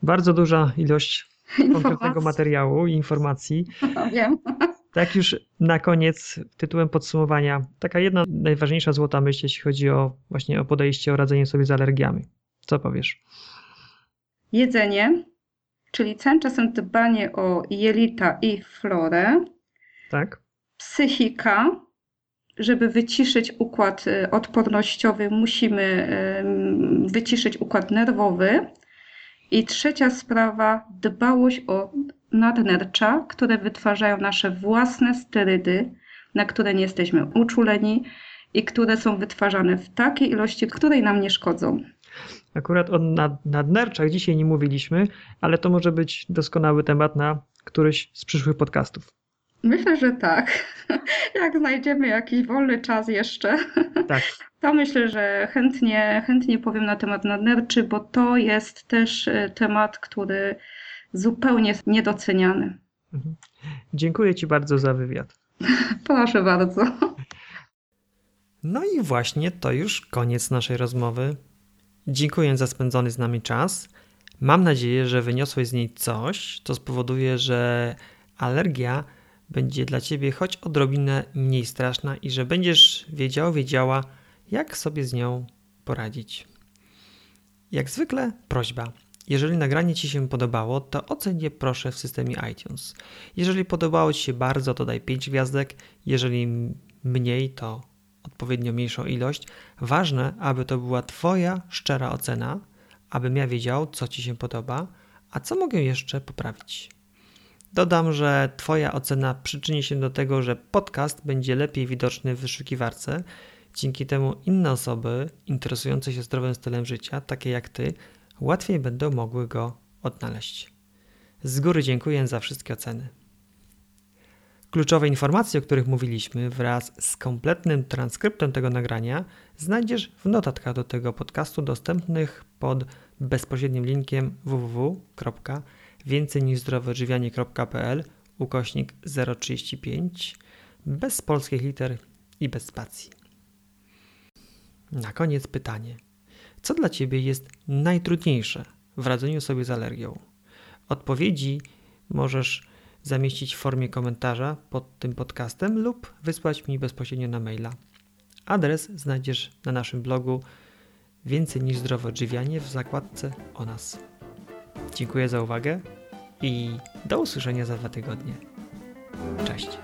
bardzo duża ilość *laughs* konkretnego materiału i informacji. *laughs* No, wiem. *laughs* Tak już na koniec, tytułem podsumowania, taka jedna najważniejsza złota myśl, jeśli chodzi o właśnie o podejście, o radzenie sobie z alergiami. Co powiesz? Jedzenie, czyli cały czasem dbanie o jelita i florę. Tak. Psychika, żeby wyciszyć układ y, odpornościowy, musimy wyciszyć układ nerwowy. I trzecia sprawa, dbałość o nadnercza, które wytwarzają nasze własne sterydy, na które nie jesteśmy uczuleni i które są wytwarzane w takiej ilości, której nam nie szkodzą. Akurat o nad, nadnerczach dzisiaj nie mówiliśmy, ale to może być doskonały temat na któryś z przyszłych podcastów. Myślę, że tak. *laughs* Jak znajdziemy jakiś wolny czas jeszcze, *laughs* Tak. to myślę, że chętnie, chętnie powiem na temat nadnerczy, bo to jest też e, temat, który zupełnie jest niedoceniany. Mhm. Dziękuję Ci bardzo za wywiad. *laughs* Proszę bardzo. No i właśnie to już koniec naszej rozmowy. Dziękuję za spędzony z nami czas. Mam nadzieję, że wyniosłeś z niej coś, co spowoduje, że alergia będzie dla Ciebie choć odrobinę mniej straszna i że będziesz wiedział, wiedziała, jak sobie z nią poradzić. Jak zwykle, prośba. Jeżeli nagranie Ci się podobało, to oceń je proszę w systemie iTunes. Jeżeli podobało Ci się bardzo, to daj 5 gwiazdek. Jeżeli mniej, to odpowiednio mniejszą ilość. Ważne, aby to była Twoja szczera ocena, abym ja wiedział, co Ci się podoba, a co mogę jeszcze poprawić. Dodam, że Twoja ocena przyczyni się do tego, że podcast będzie lepiej widoczny w wyszukiwarce. Dzięki temu inne osoby interesujące się zdrowym stylem życia, takie jak Ty, łatwiej będą mogły go odnaleźć. Z góry dziękuję za wszystkie oceny. Kluczowe informacje, o których mówiliśmy, wraz z kompletnym transkryptem tego nagrania, znajdziesz w notatkach do tego podcastu dostępnych pod bezpośrednim linkiem www.więcej niż zdroweodżywianie.pl ukośnik 035 bez polskich liter i bez spacji. Na koniec pytanie. Co dla Ciebie jest najtrudniejsze w radzeniu sobie z alergią? Odpowiedzi możesz zamieścić w formie komentarza pod tym podcastem lub wysłać mi bezpośrednio na maila. Adres znajdziesz na naszym blogu więcej niż zdrowe odżywianie w zakładce o nas. Dziękuję za uwagę i do usłyszenia za dwa tygodnie. Cześć.